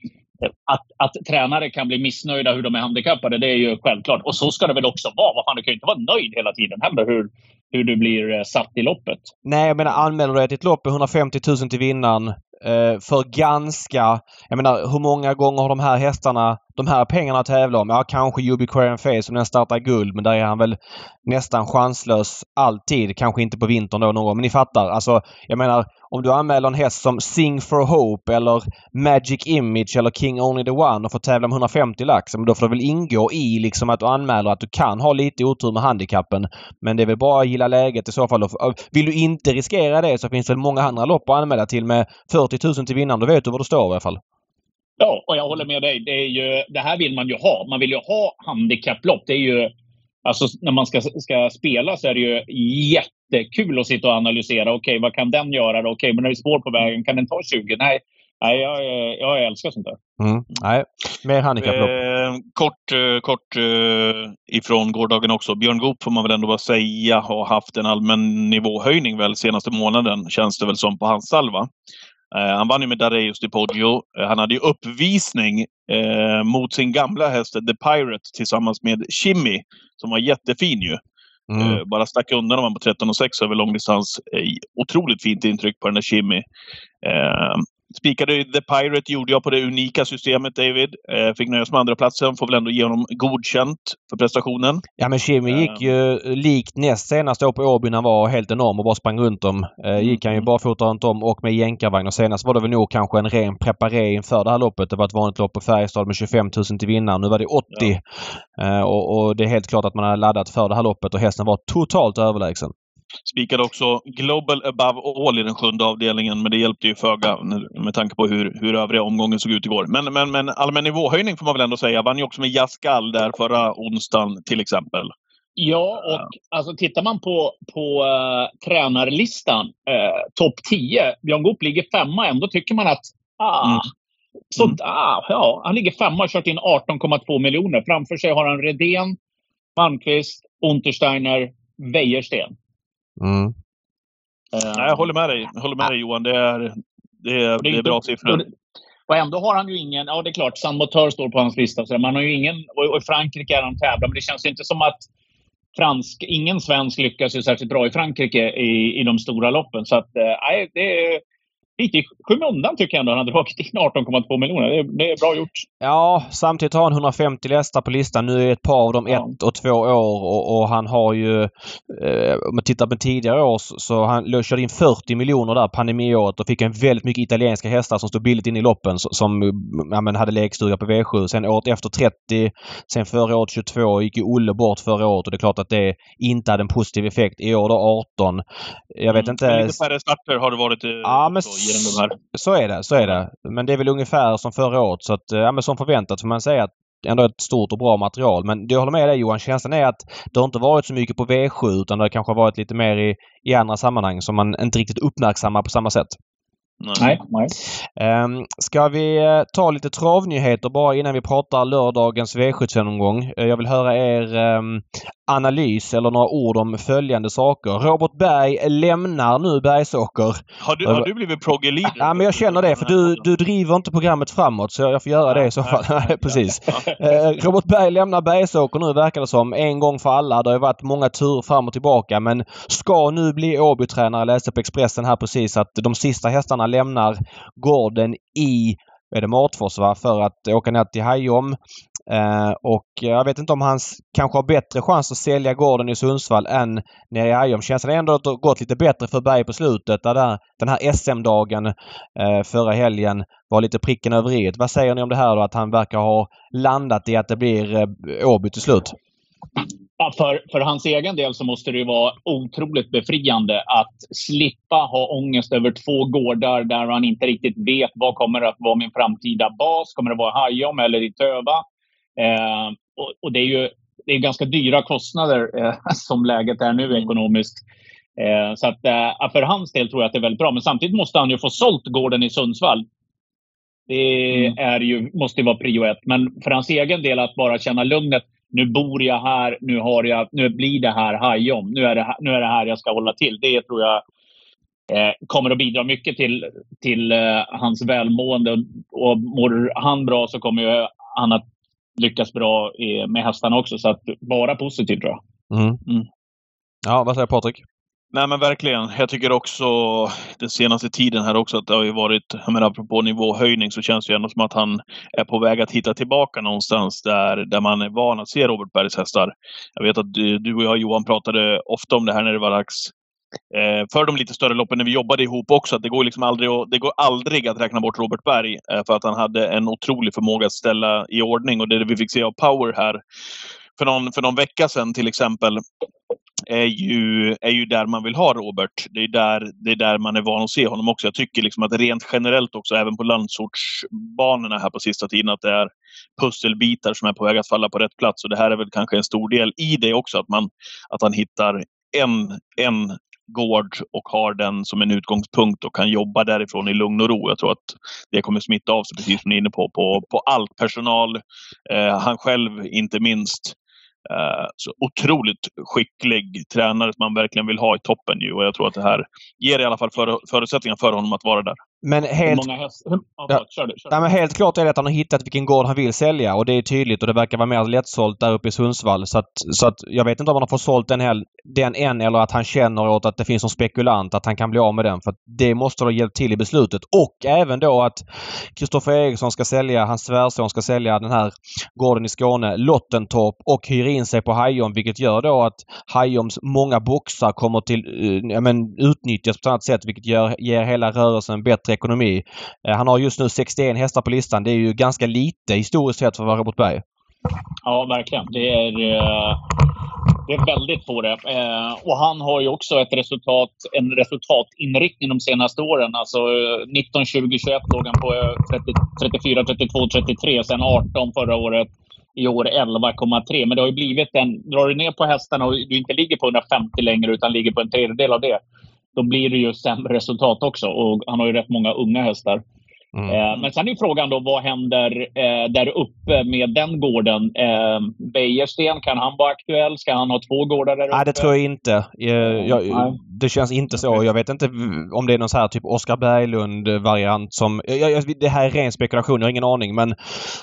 Speaker 3: att, att tränare kan bli missnöjda hur de är handikappade, det är ju självklart. Och så ska det väl också vara. Vad fan, du kan ju inte vara nöjd hela tiden heller hur, hur du blir eh, satt i loppet.
Speaker 1: Nej, jag menar anmäler du dig till ett lopp med 150 000 till vinnaren eh, för ganska... Jag menar hur många gånger har de här hästarna de här pengarna att tävla om? Ja, kanske Ubiquarian Face om den startar guld men där är han väl nästan chanslös alltid. Kanske inte på vintern då någon gång. Men ni fattar. Alltså, jag menar om du anmäler en häst som Sing for Hope eller Magic Image eller King Only the One och får tävla om 150 lax. Men då får det väl ingå i liksom att du anmäler att du kan ha lite otur med handikappen. Men det är väl bara att gilla läget i så fall. Vill du inte riskera det så finns det många andra lopp att anmäla till med 40 000 till vinnaren. Då vet du var du står i alla fall.
Speaker 3: Ja, och jag håller med dig. Det, är ju, det här vill man ju ha. Man vill ju ha handikapplopp. Det är ju Alltså när man ska, ska spela så är det ju jättekul att sitta och analysera. Okej, okay, vad kan den göra? Okej, okay, men när det är spår på vägen, kan den ta 20? Nej, nej jag, jag älskar sånt där.
Speaker 1: Mm. Nej, mer handikapplopp.
Speaker 2: Eh, kort eh, kort eh, ifrån gårdagen också. Björn Goop får man väl ändå bara säga har haft en allmän nivåhöjning väl senaste månaden, känns det väl som på hans salva. Eh, han vann ju med Dareus di Poggio. Eh, han hade ju uppvisning eh, mot sin gamla häst The Pirate tillsammans med Shimmy som var jättefin ju. Mm. Bara stack undan honom på 13,6 över långdistans. Otroligt fint intryck på den där Shimmy. Eh, spikade The Pirate gjorde jag på det unika systemet David. Eh, fick nöjas med andra platsen. Får väl ändå ge honom godkänt för prestationen.
Speaker 1: Ja men Kimi gick ju likt näst senast år på Åby när han var helt enorm och bara sprang runt om. Eh, gick han ju barfota runt om och med jänkarvagn och senast var det väl nog kanske en ren preparé inför det här loppet. Det var ett vanligt lopp på Färjestad med 25 000 till vinnaren. Nu var det 80. Ja. Eh, och, och, det är helt klart att man har laddat för det här loppet och hästen var totalt överlägsen.
Speaker 2: Spikade också Global Above All i den sjunde avdelningen, men det hjälpte ju föga med tanke på hur, hur övriga omgången såg ut igår. Men, men, men allmän nivåhöjning får man väl ändå säga. Vann ju också med Jaskal där förra onsdagen till exempel.
Speaker 3: Ja, och alltså tittar man på, på uh, tränarlistan, uh, topp 10. Björn Goop ligger femma. Ändå tycker man att ah, mm. Så, mm. ah, ja, han ligger femma och har kört in 18,2 miljoner. Framför sig har han Redén, Malmqvist, Untersteiner, Wäjersten.
Speaker 2: Mm. Uh, jag håller med dig, jag håller med dig Johan. Det är, det är, det är, bra siffror.
Speaker 3: Och ändå har han ju ingen... Ja, det är klart, San Motör står på hans lista. Så man har ju ingen, och i Frankrike är han tävlar, men det känns inte som att fransk, ingen svensk lyckas ju särskilt bra i Frankrike i, i de stora loppen. Så att, eh, det är lite i skymundan tycker jag ändå han hade dragit in 18,2 miljoner. Det, det, är bra gjort.
Speaker 1: Ja, samtidigt har han 150 hästar på listan. Nu är ett par av dem ja. ett och två år och, och han har ju... Eh, om man tittar på tidigare år så, så han körde in 40 miljoner där pandemiåret och fick en väldigt mycket italienska hästar som stod billigt in i loppen som ja, men hade lekstuga på V7. Sen året efter 30, sen förra året 22 gick ju Olle bort förra året och det är klart att det inte hade en positiv effekt. I år då 18. Jag vet mm, inte...
Speaker 2: Lite färre starter har det varit.
Speaker 1: Ja, men genom de här. Så är det, så är det. Men det är väl ungefär som förra året så att, eh, ja men som förväntat får man säga att ändå ett stort och bra material. Men jag håller med dig Johan. Känslan är att det har inte varit så mycket på V7 utan det har kanske varit lite mer i, i andra sammanhang som man inte riktigt uppmärksammar på samma sätt.
Speaker 3: Nej. nej.
Speaker 1: Um, ska vi uh, ta lite travnyheter bara innan vi pratar lördagens V75-omgång? Uh, jag vill höra er um, analys eller några ord om följande saker. Robert Berg lämnar nu Bergsåker.
Speaker 2: Har du, har du blivit progge leader?
Speaker 1: Ja, men jag känner det för du, du driver inte programmet framåt så jag får göra det i så fall. Precis. Uh, Robert Berg lämnar Bergsåker nu verkar det som. En gång för alla. Det har varit många turer fram och tillbaka men ska nu bli Åbytränare. Jag läste på Expressen här precis att de sista hästarna lämnar gården i är det Matfors va? för att åka ner till Hajom. Eh, och jag vet inte om han kanske har bättre chans att sälja gården i Sundsvall än nere i Hajom. Känslan är ändå att det gått lite bättre för Berg på slutet. Där den här SM-dagen eh, förra helgen var lite pricken över i. Vad säger ni om det här då? Att han verkar ha landat i att det blir eh, Åby till slut?
Speaker 3: Ja, för, för hans egen del så måste det vara otroligt befriande att slippa ha ångest över två gårdar där han inte riktigt vet vad kommer att vara min framtida bas. Kommer det vara Hajom eller i Töva? Eh, och, och, det är ju det är ganska dyra kostnader eh, som läget är nu mm. ekonomiskt. Eh, så att, eh, för hans del tror jag att det är väldigt bra. Men samtidigt måste han ju få sålt gården i Sundsvall. Det mm. är ju, måste ju vara prio ett. Men för hans egen del att bara känna lugnet nu bor jag här, nu, har jag, nu blir det här Hajom. Nu är det, nu är det här jag ska hålla till. Det tror jag eh, kommer att bidra mycket till, till eh, hans välmående. Och mår han bra så kommer ju han att lyckas bra i, med hästarna också. Så att bara positivt tror jag. Mm. Mm.
Speaker 1: Ja, vad säger Patrik?
Speaker 2: Nej men verkligen. Jag tycker också den senaste tiden här också att det har ju varit, jag menar apropå nivåhöjning så känns det ju ändå som att han är på väg att hitta tillbaka någonstans där, där man är van att se Robert Bergs hästar. Jag vet att du, du och jag Johan pratade ofta om det här när det var dags eh, för de lite större loppen när vi jobbade ihop också. Att det går liksom aldrig, att, det går aldrig att räkna bort Robert Berg eh, för att han hade en otrolig förmåga att ställa i ordning och det vi fick se av Power här för någon, för någon vecka sedan till exempel är ju, är ju där man vill ha Robert. Det är, där, det är där man är van att se honom också. Jag tycker liksom att rent generellt också, även på landsortsbanorna här på sista tiden, att det är pusselbitar som är på väg att falla på rätt plats. Och det här är väl kanske en stor del i det också, att, man, att han hittar en, en gård och har den som en utgångspunkt och kan jobba därifrån i lugn och ro. Jag tror att det kommer smitta av sig, precis som ni är inne på, på, på allt. Personal, eh, han själv inte minst. Eh, så otroligt skicklig tränare som man verkligen vill ha i toppen ju och jag tror att det här ger i alla fall för, förutsättningar för honom att vara där.
Speaker 1: Men helt...
Speaker 3: Hur många hästar? Hur... Ja, kör du. Kör.
Speaker 1: Nej, men helt klart är det att han har hittat vilken gård han vill sälja och det är tydligt och det verkar vara mer lättsålt där uppe i Sundsvall. Så att, så att jag vet inte om han har fått sålt den, hel, den än eller att han känner åt att det finns en spekulant att han kan bli av med den. För att det måste ha hjälpt till i beslutet. Och även då att Kristoffer Eriksson ska sälja, hans svärson ska sälja den här gården i Skåne, Lottentorp och hyr in sig på Hajom vilket gör då att Hajoms många boxar kommer till, eh, ja, men, utnyttjas på ett annat sätt vilket gör, ger hela rörelsen bättre ekonomi. Eh, Han har just nu 61 hästar på listan. Det är ju ganska lite historiskt sett för att vara Robert Berg.
Speaker 3: Ja, verkligen. Det är, eh, det är väldigt få det. Eh, och han har ju också ett resultat, en resultatinriktning de senaste åren. Alltså 19, 20, 21 låg han på 30, 34, 32, 33. Sen 18 förra året. I år 11,3. Men det har ju blivit en... Drar du ner på hästarna och du inte ligger på 150 längre utan ligger på en tredjedel av det. Då blir det ju sämre resultat också. Och han har ju rätt många unga hästar.
Speaker 1: Mm.
Speaker 3: Eh, Men sen är frågan då vad händer eh, där uppe med den gården? Eh, Bejersten, kan han vara aktuell? Ska han ha två gårdar där uppe?
Speaker 1: Nej, det tror jag inte. Eh, Jag,
Speaker 3: Nej.
Speaker 1: det känns inte så. Jag vet inte om det är någon så här typ Oskar Berglund-variant som... Jag, jag, det här är ren spekulation, jag har ingen aning. Men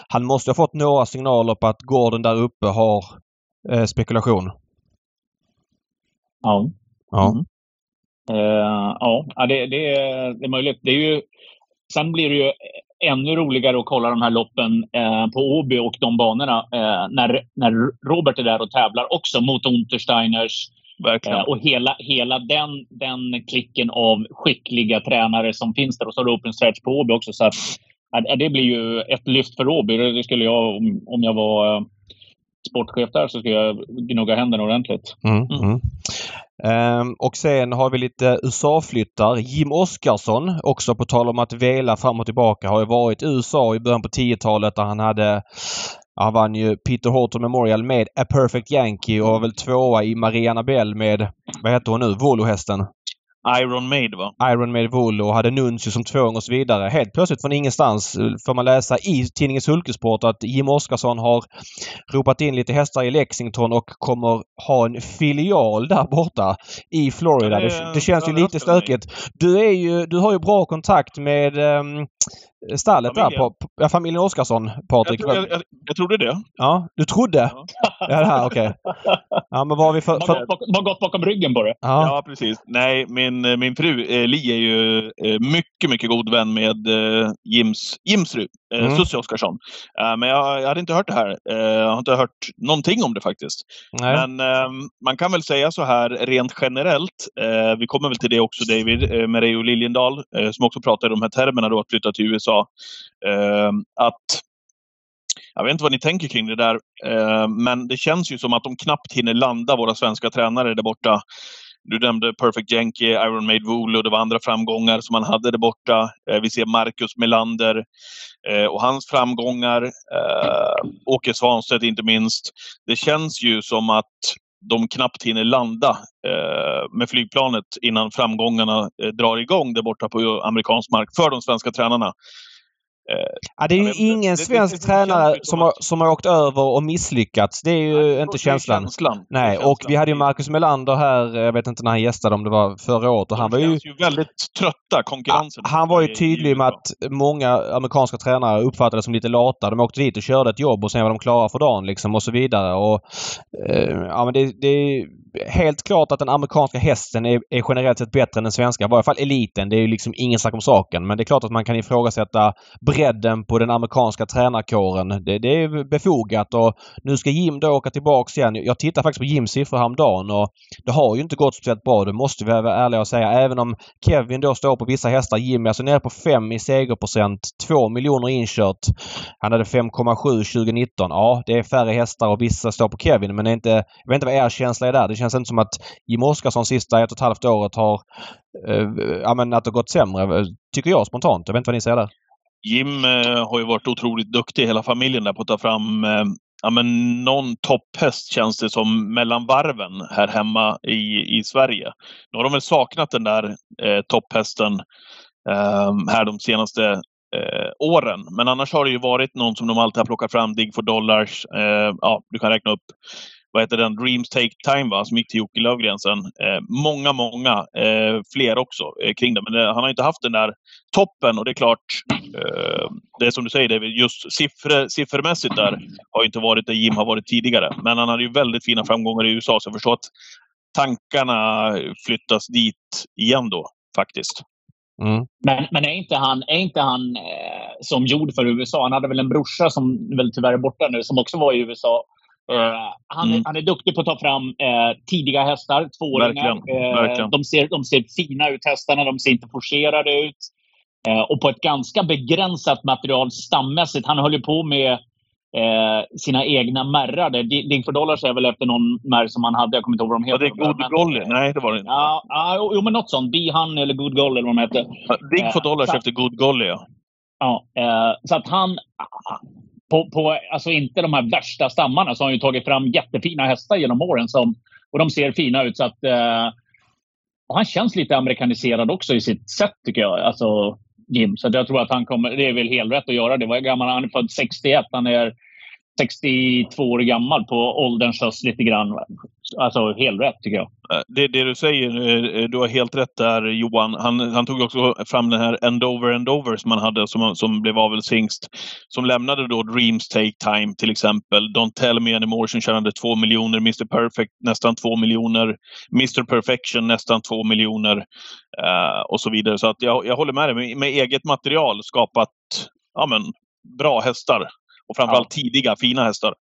Speaker 1: han måste ha fått några signaler på att gården där uppe har eh, spekulation.
Speaker 3: Ja.
Speaker 1: Ja.
Speaker 3: Mm. Eh, ja, det, det, är, det är möjligt. Det är ju, sen blir det ju ännu roligare att kolla de här loppen eh, på Åby och de banorna eh, när, när Robert är där och tävlar också mot Untersteiners
Speaker 2: Verkligen.
Speaker 3: och hela, hela den, den klicken av skickliga tränare som finns där. Och så har du Open Stretch på Åby också. Så att, det blir ju ett lyft för Åby. Det skulle jag, om, jag var sportchef där, så skulle jag gnugga händerna ordentligt.
Speaker 1: Mm,
Speaker 2: Mm.
Speaker 1: Ehm, och sen har vi lite USA-flyttar. Jim Oscarsson, också på tal om att vela fram och tillbaka, har ju varit i USA i början på 10-talet där han hade Han vann ju Peter Horton Memorial med A Perfect Yankee och var väl tvåa i Mariana Bell med, vad heter hon nu, Volo-hästen?
Speaker 2: Iron Maid va?
Speaker 1: Iron Maid Volo och hade Nuncio som tvång och så vidare. Helt plötsligt från ingenstans eh, får man läsa i tidningen Sulkesport att Jim Oskarsson har ropat in lite hästar i Lexington och kommer ha en filial där borta i Florida. Det,
Speaker 2: det-
Speaker 1: känns ju lite stökigt. Du, är ju, du har ju bra kontakt med um, stallet där
Speaker 2: Familjen.
Speaker 1: på, på ja, familjen Oskarsson, Patrik.
Speaker 2: Jag, jag, jag, jag trodde det.
Speaker 1: Ja, du trodde?
Speaker 2: Ja.
Speaker 1: Ja, det här, okej. Ja, men vad har vi för... För
Speaker 3: har gått bakom- ryggen på det.
Speaker 1: ja.
Speaker 2: Ja, precis. Nej, min, eh, min fru eh, Li är ju eh, mycket, mycket god vän med eh, Jims, Jims fru, eh,
Speaker 1: Mm.
Speaker 2: Susie Oskarsson. Eh, men jag, hade inte hört det här. Eh, jag har inte hört någonting om det faktiskt.
Speaker 1: Nej.
Speaker 2: Men eh, man kan väl säga så här rent generellt. Vi kommer väl till det också David, eh, med Reijo Liljendahl, eh, som också pratade om de här termerna då att flytta till USA. Eh, att jag vet inte vad ni tänker kring det där, eh, men det känns ju som att de knappt hinner landa, våra svenska tränare där borta. Du nämnde Perfect Yankee, Iron Maid Wool och det var andra framgångar som han hade där borta. Eh, vi ser Marcus Melander eh, och hans framgångar. Eh, Åke Svanstedt inte minst. Det känns ju som att de knappt hinner landa eh, med flygplanet innan framgångarna eh, drar igång där borta på amerikansk mark för de svenska tränarna.
Speaker 1: Ja, det är ju ingen
Speaker 2: Det-
Speaker 1: svensk
Speaker 2: det
Speaker 1: tränare
Speaker 2: som
Speaker 1: har, som har åkt över och misslyckats. Det är ju
Speaker 2: Nej,
Speaker 1: inte känslan.
Speaker 2: känslan.
Speaker 1: Nej,
Speaker 2: känslan.
Speaker 1: och vi hade ju Marcus Melander här, jag vet inte när han gästade, om det var förra året. Och han var ju,
Speaker 2: ju väldigt trötta, konkurrensen.
Speaker 1: han var ju tydlig med att många amerikanska tränare uppfattade det som lite lata. De åkte dit och körde ett jobb och sen var de klara för dagen liksom och så vidare. Och, eh, ja, men det, det är helt klart att den amerikanska hästen är, är generellt sett bättre än den svenska. I varje fall eliten. Det är ju liksom ingen snack om saken. Men det är klart att man kan ifrågasätta bredden på den amerikanska tränarkåren. Det, det är befogat och nu ska Jim då åka tillbaks igen. Jag tittar faktiskt på Jims siffror häromdagen och det har ju inte gått speciellt bra. Det måste vi vara ärliga och säga. Även om Kevin då står på vissa hästar. Jim är alltså nere på 5 i segerprocent. 2 miljoner inkört. Han hade 5,7 2019. Ja, det är färre hästar och vissa står på Kevin men det är inte, jag vet inte vad er känsla är där. Det känns inte som att Jim Oskarsson sista ett och ett halvt året har eh, ja, men att det gått sämre. Eh, tycker jag spontant. Jag vet inte vad ni säger där.
Speaker 2: Jim eh, har ju varit otroligt duktig, hela familjen där, på att ta fram eh, ja, men någon topphäst känns det som mellan varven här hemma i, i Sverige. Nu har de väl saknat den där eh, topphästen eh, här de senaste eh, åren. Men annars har det ju varit någon som de alltid har plockat fram, Dig for Dollars. Eh, ja, du kan räkna upp vad heter den, Dreams Take Time va, som gick till Jocke Lövgren sen. Eh, många, många eh, fler också eh, kring det. Men det, han har inte haft den där toppen och det är klart, eh, det är som du säger David, just siffror, siffermässigt där har inte varit där Jim har varit tidigare. Men han hade ju väldigt fina framgångar i USA så jag förstår att tankarna flyttas dit igen då faktiskt.
Speaker 3: Mm. Men, men är inte han, är inte han eh, som gjord för USA? Han hade väl en brorsa som väl tyvärr är borta nu, som också var i USA. Uh, han, mm. han är duktig på att ta fram uh, tidiga hästar, tvååringar. Uh, de, ser, de ser fina ut hästarna, de ser inte forcerade ut. och på ett ganska begränsat material stammässigt. Han höll ju på med sina egna märrar. Ding for Dollars är väl efter någon märr som han hade. Jag kommer inte ihåg vad de heter.
Speaker 2: Var det Good Golly? Nej, det var det inte.
Speaker 3: Ja, ja jo, men något sånt. Be Hun eller Good Golly eller vad de hette.
Speaker 2: Ding for Dollars efter Good Golly, ja.
Speaker 3: Ja, så att han, på, på alltså inte de här värsta stammarna så har han ju tagit fram jättefina hästar genom åren. Som, och de ser fina ut. så att eh, Han känns lite amerikaniserad också i sitt sätt tycker jag. Alltså Jim. Så jag tror att han kommer, det är väl helt rätt att göra det. Vad är gammal? Han är född 61. Han är 62 år gammal på ålderns höst lite grann. Alltså helt rätt tycker jag.
Speaker 2: Eh, det, det du säger, eh, du har helt rätt där Johan. Han, han tog också fram den här Endover Endover som han hade som, som blev avelshingst. Som lämnade då Dreams Take Time till exempel. Don't Tell Me Anymore som tjänade 2 miljoner. Mr Perfect nästan 2 miljoner. Mr Perfection nästan 2 miljoner. Uh, och så vidare. Så att jag, jag håller med dig. Med, med eget material skapat ja, men, bra hästar. Och framförallt ja. tidiga, fina hästar.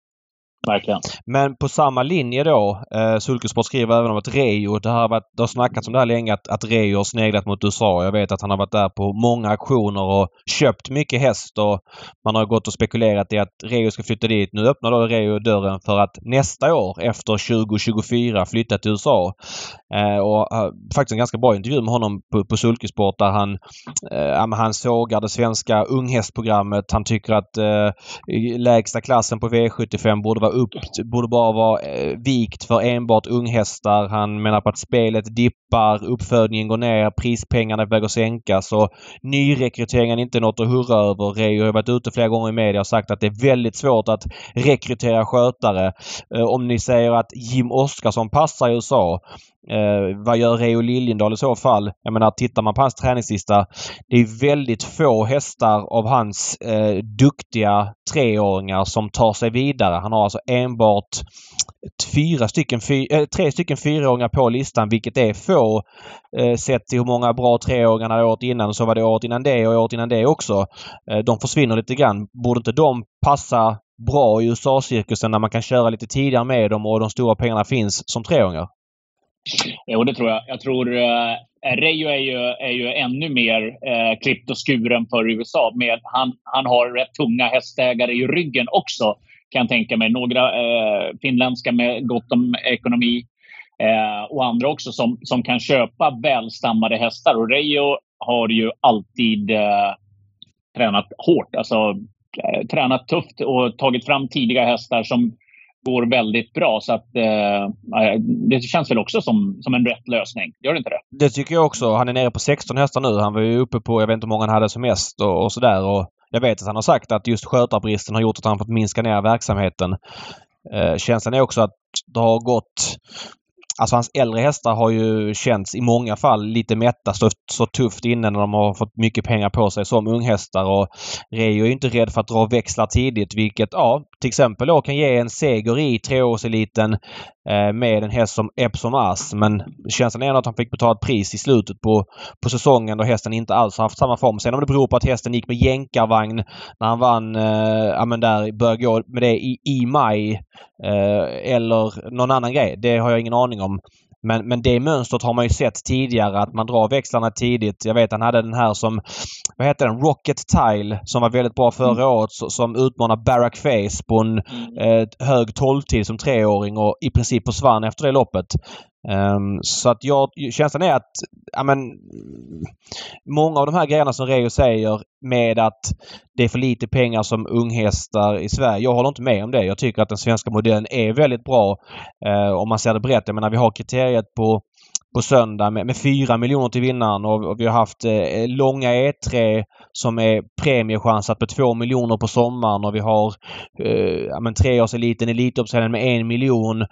Speaker 3: Verkligen.
Speaker 1: Men på samma linje då, eh, Sulkesport skriver även om att Reo, det har, varit, det har snackats om det här länge, att, att Reo har sneglat mot USA. Jag vet att han har varit där på många auktioner och köpt mycket häst och man har gått och spekulerat i att Reo ska flytta dit. Nu öppnar då Reo dörren för att nästa år, efter 2024, flytta till USA. Eh, och eh, faktiskt en ganska bra intervju med honom på, på Sulkesport där han, eh, han sågar det svenska unghästprogrammet. Han tycker att eh, lägsta klassen på V75 borde vara upp, borde bara vara eh, vikt för enbart unghästar. Han menar på att spelet dippar, uppfödningen går ner, prispengarna är på väg att sänkas och nyrekryteringen är inte något att hurra över. Reijo har varit ute flera gånger i media och sagt att det är väldigt svårt att rekrytera skötare. Eh, om ni säger att Jim Oskarsson passar i USA Eh, vad gör Reo Liljendahl i så fall? Jag menar tittar man på hans träningslista. Det är väldigt få hästar av hans eh, duktiga treåringar som tar sig vidare. Han har alltså Alltså enbart fyra stycken, fyr, eh, tre stycken fyraåringar på listan vilket är få eh, sett till hur många bra treåringar han hade året innan. Så var det året innan det och året innan det också. Eh, de försvinner lite grann. Borde inte de passa bra i USA-cirkusen när man kan köra lite tidigare med dem och de stora pengarna finns som treåringar?
Speaker 3: Jo, det tror jag. Jag tror eh, Reijo är ju, är ju ännu mer eh, klippt och skuren för USA. Med, han, han har rätt tunga hästägare i ryggen också, kan jag tänka mig. Några eh, finländska med gott om ekonomi eh, och andra också som, som kan köpa välstammade hästar. Och Reijo har ju alltid eh, tränat hårt. Alltså tränat tufft och tagit fram tidiga hästar som går väldigt bra. Så att, eh, det känns väl också som, som en rätt lösning. Gör det inte det?
Speaker 1: Det tycker jag också. Han är nere på 16 hästar nu. Han var ju uppe på, jag vet inte hur många han hade som mest och, och sådär jag vet att han har sagt att just skötarbristen har gjort att han fått minska ner verksamheten. Eh, känslan är också att det har gått Alltså hans äldre hästar har ju känts i många fall lite mätta, så, så tufft innan när de har fått mycket pengar på sig som unghästar. Och Reijo är inte rädd för att dra växlar tidigt vilket ja, till exempel då kan ge en seger i treårseliten eh, med en häst som Epsom As. Men känslan är att han fick betala ett pris i slutet på, på säsongen då hästen inte alls har haft samma form. Sen om det beror på att hästen gick med jänkarvagn när han vann, eh, ja men där började gå med det i, i maj eh, eller någon annan grej. Det har jag ingen aning om. Men, men det mönstret har man ju sett tidigare att man drar växlarna tidigt. Jag vet han hade den här som, vad heter den, Rocket Tile som var väldigt bra förra mm. året som utmanar Barack Face på en mm. eh, hög 12-tid som treåring och i princip försvann efter det loppet. Um, så att jag, känslan är att ja, men, många av de här grejerna som Reo säger med att det är för lite pengar som unghästar i Sverige. Jag håller inte med om det. Jag tycker att den svenska modellen är väldigt bra eh, om man ser det brett. Jag menar vi har kriteriet på på söndag med, med 4 miljoner till vinnaren och, och vi har haft eh, långa E3 som är premiechansat på 2 miljoner på sommaren och vi har eh, ja, men treårseliten, Elitloppshelgen med en miljon.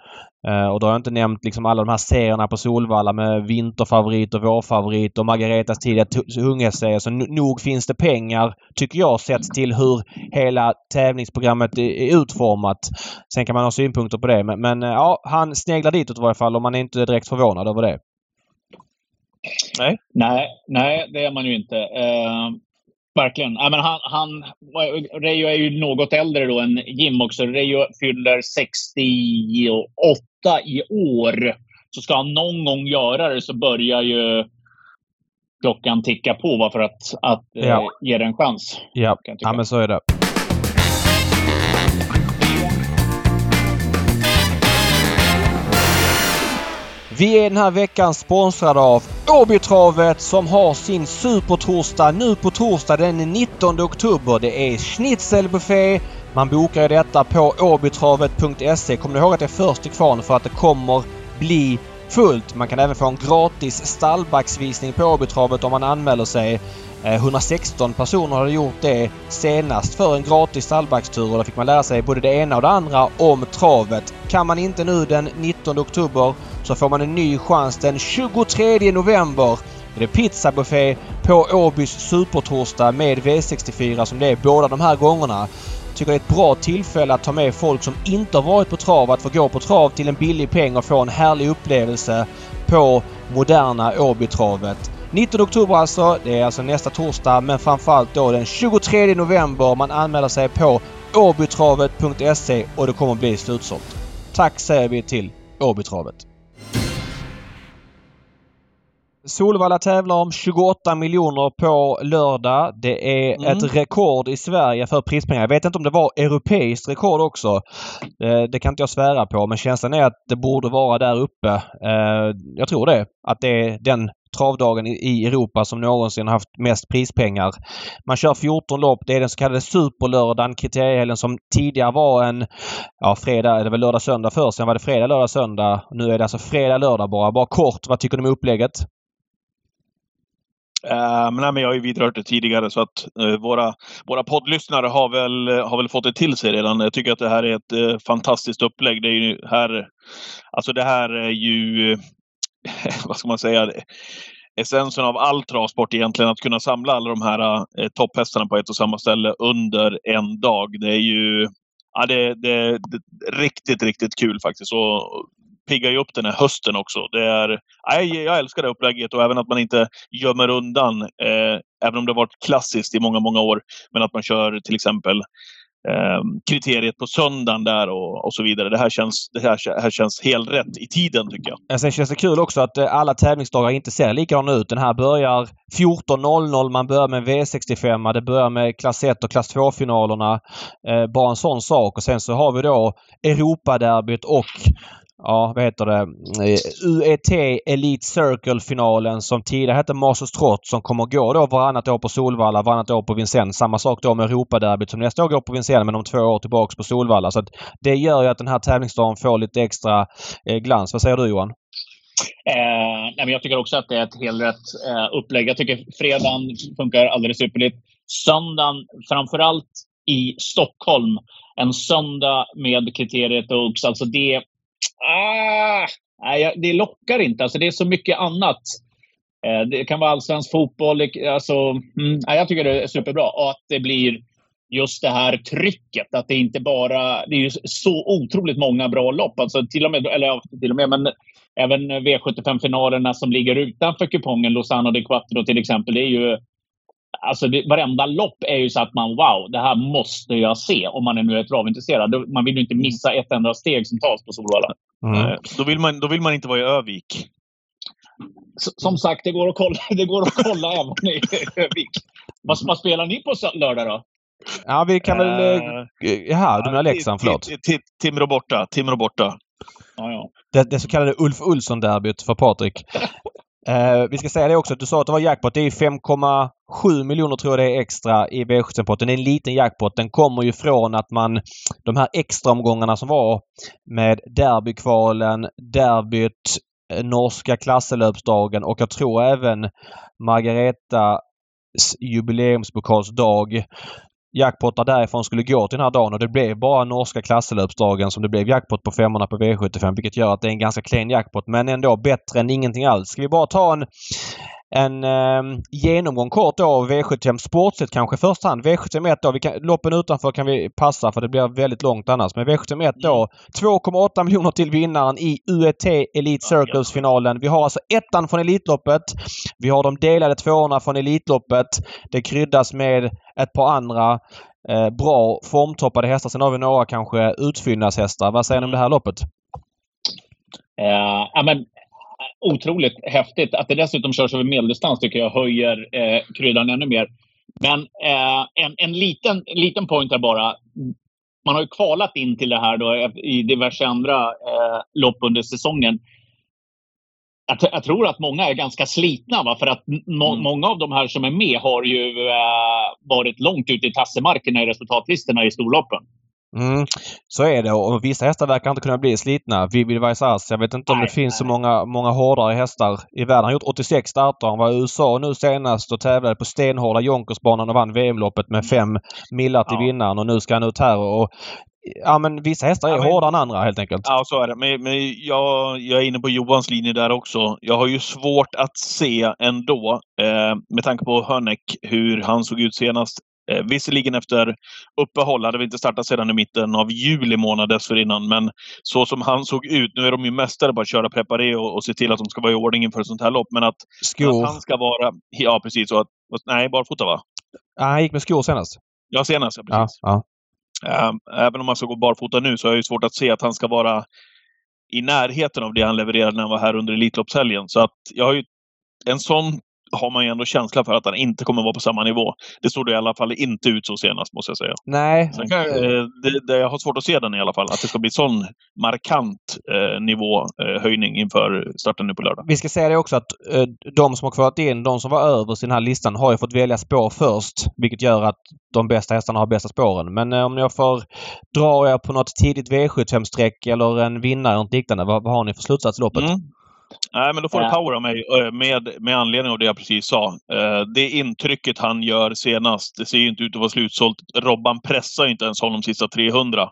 Speaker 1: Eh, och då har jag inte nämnt liksom alla de här serierna på Solvalla med vinterfavorit och vårfavorit och Margaretas tidiga hungerserie. Så nog finns det pengar, tycker jag, sett till hur hela tävlingsprogrammet är utformat. Sen kan man ha synpunkter på det men, men eh, ja, han sneglar ditåt i varje fall och man är inte direkt förvånad över det.
Speaker 3: Nej. Nej, nej det är man ju inte. Uh, verkligen. Ja, men han, han, Reijo är ju något äldre då än Jim också. Reijo fyller 68 i år. Så ska han någon gång göra det så börjar ju klockan ticka på för att, att ja. eh, ge det en chans.
Speaker 1: Ja, ja men så är det. Vi är den här veckan sponsrade av Åbytravet som har sin supertorsdag nu på torsdag den 19 oktober. Det är schnitzelbuffé. Man bokar detta på åbytravet.se. Kommer ni ihåg att det är först till kvarn för att det kommer bli fullt. Man kan även få en gratis stallbacksvisning på Åbytravet om man anmäler sig. Eh, 116 personer hade gjort det senast för en gratis stallbackstur och då fick man lära sig både det ena och det andra om travet. Kan man inte nu den 19 oktober så får man en ny chans den 23 november. Det är pizzabuffé på Åbys supertorsdag med V64 som det är båda de här gångerna. Tycker det är ett bra tillfälle att ta med folk som inte har varit på trav att få gå på trav till en billig peng och få en härlig upplevelse på moderna Åbytravet. 19 oktober alltså. Det är alltså nästa torsdag men framförallt då den 23 november. Man anmäler sig på åbytravet.se och det kommer bli slutsålt. Tack säger vi till Åbytravet. Solvalla tävlar om 28 miljoner på lördag. Det är mm. ett rekord i Sverige för prispengar. Jag vet inte om det var europeiskt rekord också. Eh, det kan inte jag svära på men känslan är att det borde vara där uppe. Eh, jag tror det. Att det är den travdagen i Europa som någonsin haft mest prispengar. Man kör 14 lopp. Det är den så kallade superlördagen, kriteriehelgen som tidigare var en ja, fredag, eller lördag, söndag först. Sen var det fredag, lördag, söndag. Nu är det alltså fredag, lördag bara. Bara kort, vad tycker du om upplägget?
Speaker 2: Uh, men, jag har ju vidrört det tidigare så att uh, våra, våra poddlyssnare har väl, har väl fått det till sig redan. Jag tycker att det här är ett uh, fantastiskt upplägg. Det är ju här, alltså det här är ju, vad ska man säga, essensen av all travsport egentligen. Att kunna samla alla de här eh, topphästarna på ett och samma ställe under en dag. Det är ju ja, det, det, det, riktigt, riktigt kul faktiskt. Och piggar ju upp den här hösten också. Det är, nej, jag älskar det upplägget och även att man inte gömmer undan, eh, även om det varit klassiskt i många, många år, men att man kör till exempel Ehm, kriteriet på söndagen där och, och så vidare. Det här känns, det här, här känns helt rätt i tiden tycker jag.
Speaker 1: Sen känns det kul också att eh, alla tävlingsdagar inte ser likadana ut. Den här börjar 14.00. Man börjar med V65. Det börjar med klass 1 och klass 2-finalerna. Eh, bara en sån sak. Och sen så har vi då Europaderbyt och ja, vad heter det, eh, UET Elite Circle-finalen som tidigare hette Masters Trot som kommer gå då varannat år på Solvalla, varannat år på Vincennes. Samma sak då med Europaderbyt som nästa år går på Vincennes men om två år tillbaks på Solvalla. Så det gör ju att den här tävlingsdagen får lite extra eh, glans. Vad säger du Johan?
Speaker 3: Eh, nej, men jag tycker också att det är ett helt rätt eh, upplägg. Jag tycker fredagen funkar alldeles ypperligt. Söndagen, framförallt i Stockholm, en söndag med kriteriet Oaks. Alltså det, Ah, nej, det lockar inte. Alltså, det är så mycket annat. Eh, det kan vara allsvensk fotboll. Alltså, mm, jag tycker det är superbra. Och att det blir just det här trycket. Att det inte bara... Det är ju så otroligt många bra lopp. Alltså, till och med, eller till och med, men även V75-finalerna som ligger utanför kupongen, Lozano de Quattro till exempel, det är ju Alltså det, varenda lopp är ju så att man wow, det här måste jag se om man är nu är travintresserad. Man vill ju inte missa ett enda steg som tas på Solvalla.
Speaker 2: Mm. Då, vill man, då vill man inte vara i Övik.
Speaker 3: Som sagt, det går att kolla, det går att kolla även i Övik. Vad, vad spelar ni på lördag då?
Speaker 1: Ja, vi kan väl... Uh, jaha, du menar Leksand, förlåt.
Speaker 2: Timrå borta. Timrå borta.
Speaker 3: Ja, ja.
Speaker 1: Det, det så kallade Ulf Olsson-derbyt för Patrik. Uh, vi ska säga det också att du sa att det var jackpot. Det är 5,7 miljoner tror jag det är extra i V75-potten. Det är en liten jackpot. Den kommer ju från att man de här extra omgångarna som var med derbykvalen, derbyt eh, norska klasselöpsdagen och jag tror även Margaretas jubileumspokalsdag jackpottar därifrån skulle gå till den här dagen och det blev bara norska klasselöpsdagen som det blev jackpot på 500 på V75 vilket gör att det är en ganska klen jackpot men ändå bättre än ingenting alls. Ska vi bara ta en en eh, genomgång kort då av V75 sportsligt kanske i första hand. V71 då, vi kan, loppen utanför kan vi passa för det blir väldigt långt annars. Men V71 då 2,8 mm. miljoner till vinnaren i UET Elite Circles-finalen. Vi har alltså ettan från Elitloppet. Vi har de delade tvåorna från Elitloppet. Det kryddas med ett par andra eh, bra formtoppade hästar. Sen har vi några kanske utfyllnadshästar. Vad säger ni om det här loppet?
Speaker 3: Uh, ja, men otroligt häftigt. Att det dessutom körs över medeldistans tycker jag höjer eh, kryddan ännu mer. Men eh, en, en liten, liten point här bara. Man har ju kvalat in till det här då, i diverse andra eh, lopp under säsongen. Jag, jag, tror att många är ganska slitna. Va? För att må, mm. många av de här som är med har ju eh, varit långt ute i tassemarkerna i resultatlistorna i storloppen.
Speaker 1: Mm, så är det och vissa hästar verkar inte kunna bli slitna. Vivid Vaisas, jag vet inte om nej, det finns nej. så många, många hårdare hästar i världen. Han har gjort 86 starter. Han var i USA nu senast och tävlade på stenhårda Jonkersbanan och vann VM-loppet med fem millar till ja. vinnaren och nu ska han ut här och Ja men vissa hästar är ja, men, hårdare än andra helt enkelt.
Speaker 2: Ja så är det. Men, men jag, jag är inne på Johans linje där också. Jag har ju svårt att se ändå, eh, med tanke på Hörnek, hur han såg ut senast. Eh, visserligen efter uppehåll, hade vi inte startat sedan i mitten av juli månad dessförinnan, men så som han såg ut, nu är de ju mästare på att köra preparé och, och se till att de ska vara i ordning inför ett sånt här lopp, men att, att han ska vara, ja precis, så att, nej, barfota va?
Speaker 1: Ja, han gick med skor senast.
Speaker 2: Ja, senast, ja precis. Ja, ja. Ehm, även om han ska gå barfota nu så är det svårt att se att han ska vara i närheten av det han levererade när han var här under Elitloppshelgen. Så att jag har ju en sån har man ju ändå känsla för att han inte kommer vara på samma nivå. Det såg det i alla fall inte ut så senast, måste jag säga.
Speaker 1: Nej.
Speaker 2: Sen kan, eh, det, det, jag har svårt att se den i alla fall, att det ska bli sån markant eh, nivåhöjning eh, inför starten nu på lördag.
Speaker 1: Vi ska säga det också att eh, de som har kvalat in, de som var över den här listan, har ju fått välja spår först. Vilket gör att de bästa hästarna har bästa spåren. Men eh, om jag får dra er på något tidigt V75-streck eller en vinnare eller liknande, vad, vad har ni för slutsats i loppet? Mm.
Speaker 2: Nej, men då får du power av mig med, med anledning av det jag precis sa. Det intrycket han gör senast, det ser ju inte ut att vara slutsålt. Robban pressar inte ens honom sista 300.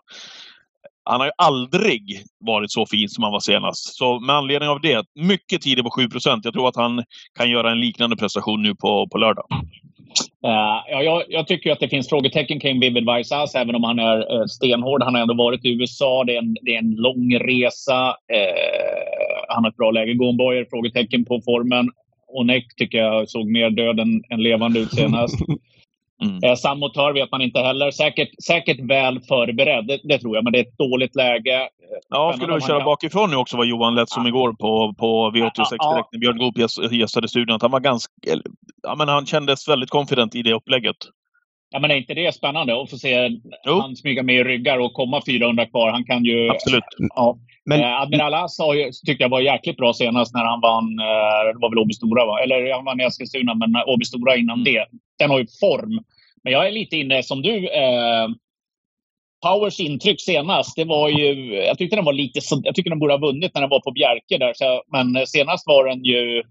Speaker 2: Han har ju aldrig varit så fin som han var senast. Så med anledning av det, mycket tidigt på 7% Jag tror att han kan göra en liknande prestation nu på, på lördag.
Speaker 3: Uh, ja, jag, jag, tycker att det finns frågetecken kring Vivid Vaisas, även om han är uh, stenhård. Han har ändå varit i USA. Det är en, det är en lång resa. Uh, han har ett bra läge. Gomboyer, frågetecken på formen. Onek tycker jag såg mer död än, än levande ut senast. Mm. Eh, Sammotör vet man inte heller. Säkert, säkert väl förberedd, det, det, tror jag. Men det är ett dåligt läge.
Speaker 2: Ja, skulle du köra kan... bakifrån nu också vad Johan lät som ja. igår på, på V86 ja, direkt när Björn Goop gästade studion. Han var ganska... Ja, men han kändes väldigt confident i det upplägget.
Speaker 3: Ja, men är inte det spännande att få se jo. han smyga med i ryggar och komma 400 kvar? Han kan ju...
Speaker 2: Absolut.
Speaker 3: Ja. Men, eh, Admiral As tyckte jag var jäkligt bra senast när han vann, eh, det var väl Åby Stora va? Eller han vann i Eskilstuna, men Åby Stora innan mm. det. Den har ju form. Men jag är lite inne som du. Eh, Powers intryck senast, det var ju... Jag tyckte den var lite... Jag tycker den borde ha vunnit när den var på Bjerke där. Så, men senast var den ju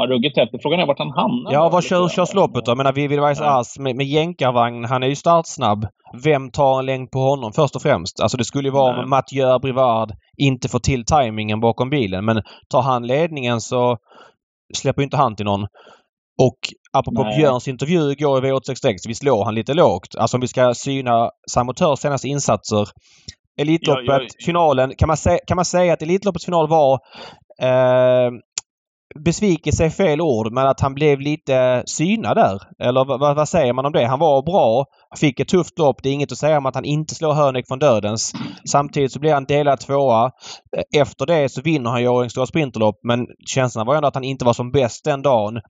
Speaker 3: Ja, ruggigt häftigt. Frågan är vart han hamnar.
Speaker 1: Ja, vad kör, körs loppet då? Jag menar, Vivid Weiss ja. Ass med, med jänkarvagn, han är ju startsnabb. Vem tar en längd på honom först och främst? Alltså det skulle ju vara om Mathieu Brivard inte får till tajmingen bakom bilen. Men tar han ledningen så släpper inte han till någon. Och apropå Nej. Björns intervju igår i V86 visst låg han lite lågt. Alltså om vi ska syna Samotörs senaste insatser. Elitloppet, ja, ja, finalen. Kan man, säga, kan man säga att Elitloppets final var eh, besvikelse är fel ord, men att han blev lite synad där. Eller vad, vad, säger man om det? Han var bra, fick ett tufft lopp. Det är inget att säga om att han inte slår Hörnek från dödens. Samtidigt så blir han delad tvåa. Efter det så vinner han Årjängs stora sprinterlopp, men känslan var ändå att han inte var som bäst den dagen.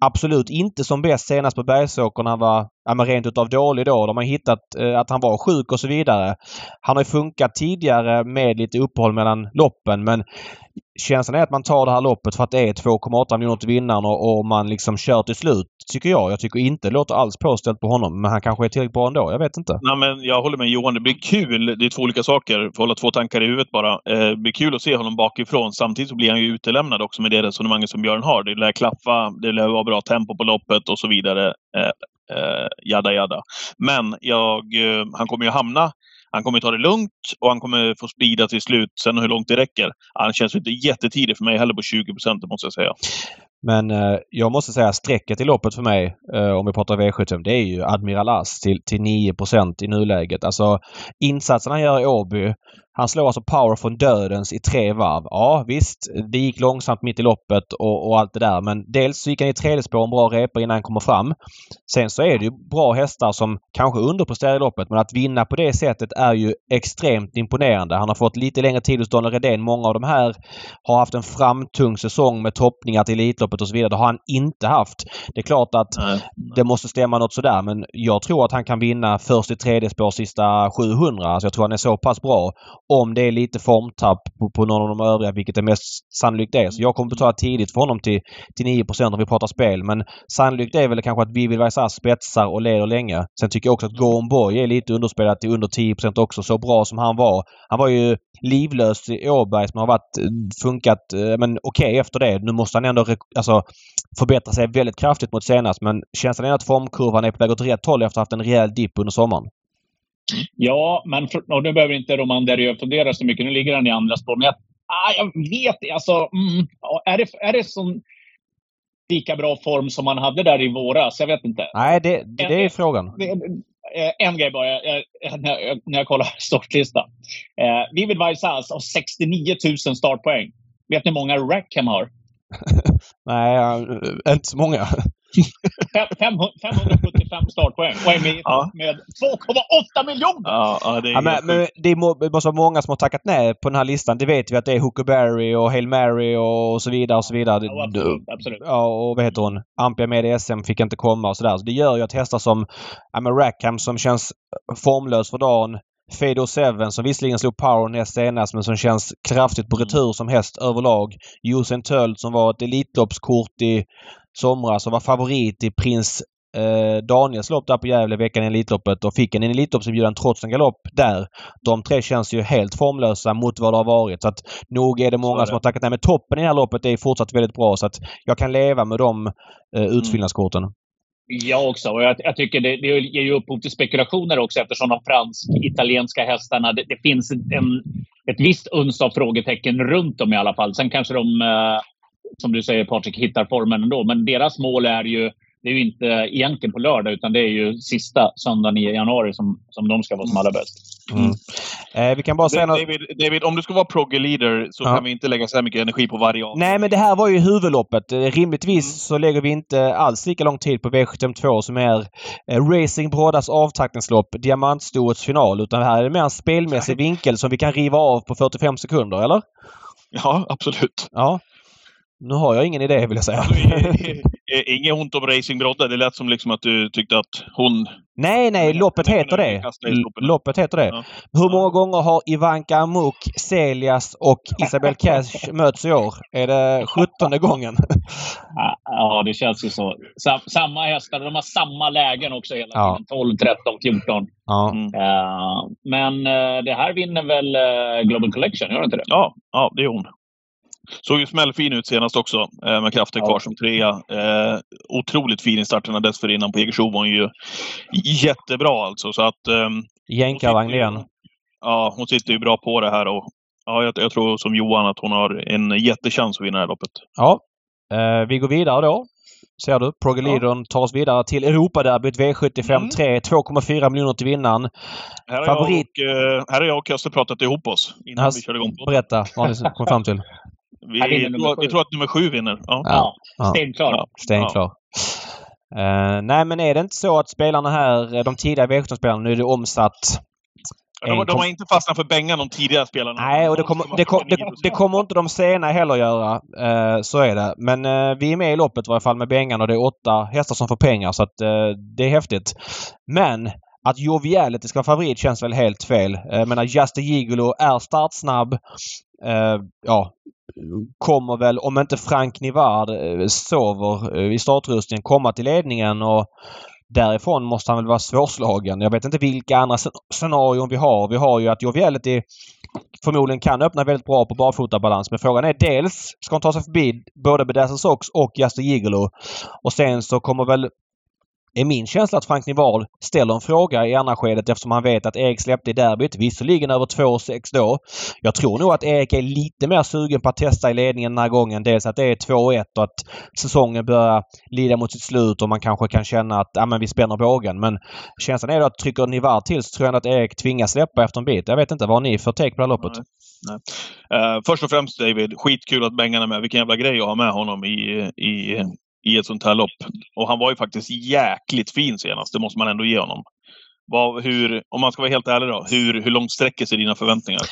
Speaker 1: Absolut inte som bäst senast på Bergsåker när han var ja, rent utav dålig då. De har hittat eh, att han var sjuk och så vidare. Han har ju funkat tidigare med lite uppehåll mellan loppen men känslan är att man tar det här loppet för att det är 2,8 miljoner till vinnaren och, och, man liksom kör till slut. Tycker jag. Jag tycker inte det låter alls påställt på honom. Men han kanske är tillräckligt bra ändå. Jag vet inte.
Speaker 2: Nej, men jag håller med Johan. Det blir kul. Det är två olika saker. Får hålla två tankar i huvudet bara. Eh, det blir kul att se honom bakifrån. Samtidigt så blir han ju utelämnad också med det resonemanget som Björn har. Det lär klaffa. Det lär vara bra tempo på loppet och så vidare. Eh, eh, jada jada. Men jag, eh, han kommer ju hamna han kommer ta det lugnt och han kommer få speeda till slut. Sen hur långt det räcker. Han känns inte jättetidig för mig heller på 20 procent, måste jag säga.
Speaker 1: Men eh, jag måste säga strecket i loppet för mig, eh, om vi pratar V75, det är ju Admiral As till, till 9% i nuläget. Alltså insatsen han gör i Åby han slår alltså power från dödens i tre varv. Ja visst, det gick långsamt mitt i loppet och, och allt det där men dels så gick han i tredje spår en bra repa innan han kommer fram. Sen så är det ju bra hästar som kanske underpresterar i loppet men att vinna på det sättet är ju extremt imponerande. Han har fått lite längre tid hos Daniel Redén. Många av de här har haft en framtung säsong med toppningar till Elitloppet och så vidare. Det har han inte haft. Det är klart att Nej. det måste stämma något sådär men jag tror att han kan vinna först i tredje spår sista 700. Alltså jag tror han är så pass bra om det är lite formtapp på, på någon av de övriga, vilket det mest sannolikt är. Så jag kommer betala tidigt för honom till, till 9% om vi pratar spel. Men sannolikt är väl kanske att Vivid Vaisar spetsar och leder länge. Sen tycker jag också att Gorm Borg är lite underspelad till under 10% också. Så bra som han var. Han var ju livlös i Åberg som har varit, eh, funkat eh, men okej okay, efter det. Nu måste han ändå alltså, förbättra sig väldigt kraftigt mot senast men känslan är att formkurvan är på väg åt rätt håll efter att ha haft en rejäl dipp under sommaren.
Speaker 3: Ja, men och nu behöver inte Roman Derrieu fundera så mycket. Nu ligger han i andra spår. Men jag, ah, jag vet alltså, mm, är, det, är det som lika bra form som man hade där i våras? Jag vet inte.
Speaker 1: Nej, det, det är en, frågan. Det,
Speaker 3: en grej bara, när jag, när jag kollar startlistan. Eh, Vivid Vaisas har 69 000 startpoäng. Vet ni hur många Rackham har?
Speaker 1: Nej, inte så många.
Speaker 3: 575 startpoäng och är med, ja. med 2,8 miljoner!
Speaker 1: Ja, ja, det, är ja, men, men det måste vara många som har tackat nej på den här listan. Det vet vi att det är Huckleberry och Hail Mary och så vidare och så vidare.
Speaker 3: Ja, absolut, absolut.
Speaker 1: Ja, och vad heter hon? Ampia med SM fick inte komma och sådär. Så det gör ju att hästar som ja, men Rackham som känns formlös för dagen Fado 7 som visserligen slog power näst senast men som känns kraftigt på mm. retur som häst överlag. Josen Tölt som var ett Elitloppskort i somras och var favorit i prins eh, Daniels lopp där på Gävle veckan i Elitloppet och fick en Elitloppsinbjudan trots en galopp där. De tre känns ju helt formlösa mot vad det har varit. Så att nog är det många är det. som har tackat nej. Men toppen i det här loppet är fortsatt väldigt bra så att jag kan leva med de eh, utfyllnadskorten. Mm.
Speaker 3: Jag också. Och jag, jag tycker det, det ger ju upphov till spekulationer också eftersom de fransk-italienska hästarna, det, det, finns en, ett visst uns av frågetecken runt dem i alla fall. Sen kanske de, eh, som du säger Patrik, hittar formen ändå. Men deras mål är ju det är ju inte egentligen på lördag utan det är ju sista söndagen i januari som, som de ska vara som allra bäst.
Speaker 1: Mm. Eh, vi kan bara säga
Speaker 2: David, David, om du ska vara progge leader så ja. kan vi inte lägga så här mycket energi på varje avsnitt.
Speaker 1: Nej, men det här var ju huvudloppet. Eh, rimligtvis mm. så lägger vi inte alls lika lång tid på V72 som är eh, Racing Brådas avtackningslopp, Diamantstoets final. Utan här är det mer en spelmässig vinkel som vi kan riva av på 45 sekunder, eller?
Speaker 2: Ja, absolut.
Speaker 1: Ja. Nu har jag ingen idé vill jag säga.
Speaker 2: Inget ont om Racing Brodde. Det lät som liksom att du tyckte att hon...
Speaker 1: Nej, nej, loppet heter det. Loppet heter det. Ja. Hur många gånger har Ivanka Amuk, Celias och Isabel Cash mötts i år? Är det sjuttonde gången?
Speaker 3: Ja, det känns ju så. Samma hästar. De har samma lägen också hela ja. tiden. 12, 13, 14. Ja. Mm. Uh, men uh, det här vinner väl uh, Global Collection? Gör det inte det?
Speaker 2: Ja, ja det är hon. Såg ju smällfin ut senast också eh, med kraften kvar som trea. Eh, otroligt fin i starterna dessförinnan på Jägersro var hon ju jättebra alltså. Så att... Eh,
Speaker 1: Jänkarvagn igen.
Speaker 2: Ja, hon sitter ju bra på det här och ja, jag, jag, tror som Johan att hon har en jättechans att vinna det här loppet.
Speaker 1: Ja. Eh, vi går vidare då. Ser du? Progelidon ja. tar oss vidare till Europaderbyt V75 3. Mm. 2,4 miljoner till vinnaren.
Speaker 2: Här Favorit... Jag och, eh, här har jag och Köster pratat ihop oss innan Has... vi körde igång.
Speaker 1: På. Berätta vad ni kom fram till.
Speaker 2: Vi, tror, vi tror att nummer sju vinner. Ja,
Speaker 3: ja. ja. stenklar. Ja.
Speaker 1: Stenklar. Uh, nej, men är det inte så att spelarna här, de tidiga V75-spelarna, nu är det omsatt
Speaker 2: de, de har inte fastnat för Bengan, de tidigare spelarna.
Speaker 1: Nej, och det kommer, det, kom, det, det kommer inte de sena heller göra. Uh, så är det. Men uh, vi är med i loppet i varje fall med Bengan och det är åtta hästar som får pengar så att uh, det är häftigt. Men att Joviality ska vara favorit känns väl helt fel. Jag menar, Just Gigolo är startsnabb. ja, kommer väl, om inte Frank Nivard eh, sover eh, i startrustningen, komma till ledningen och därifrån måste han väl vara svårslagen. Jag vet inte vilka andra scenarion vi har. Vi har ju att Joviality förmodligen kan öppna väldigt bra på barfotabalans. Men frågan är dels ska han ta sig förbi både Bedazzle Sox och Jaster Gigolo. Och sen så kommer väl är min känsla att Frank Nival ställer en fråga i andra skedet eftersom han vet att Erik släppte i derbyt. Visserligen över 2-6 då. Jag tror nog att Erik är lite mer sugen på att testa i ledningen den här gången. Dels att det är 2-1 och att säsongen börjar lida mot sitt slut och man kanske kan känna att ja, men vi spänner bågen. Men känslan är då att trycker Nivar till så tror jag att Erik tvingas släppa efter en bit. Jag vet inte. Vad har ni för take på det här loppet? Nej.
Speaker 2: Nej. Uh, först och främst David, skitkul att Bengan är med. Vilken jävla grej att ha med honom i, i i ett sånt här lopp. Och han var ju faktiskt jäkligt fin senast, det måste man ändå ge honom. Vad, hur, om man ska vara helt ärlig då, hur, hur långt sträcker sig dina förväntningar?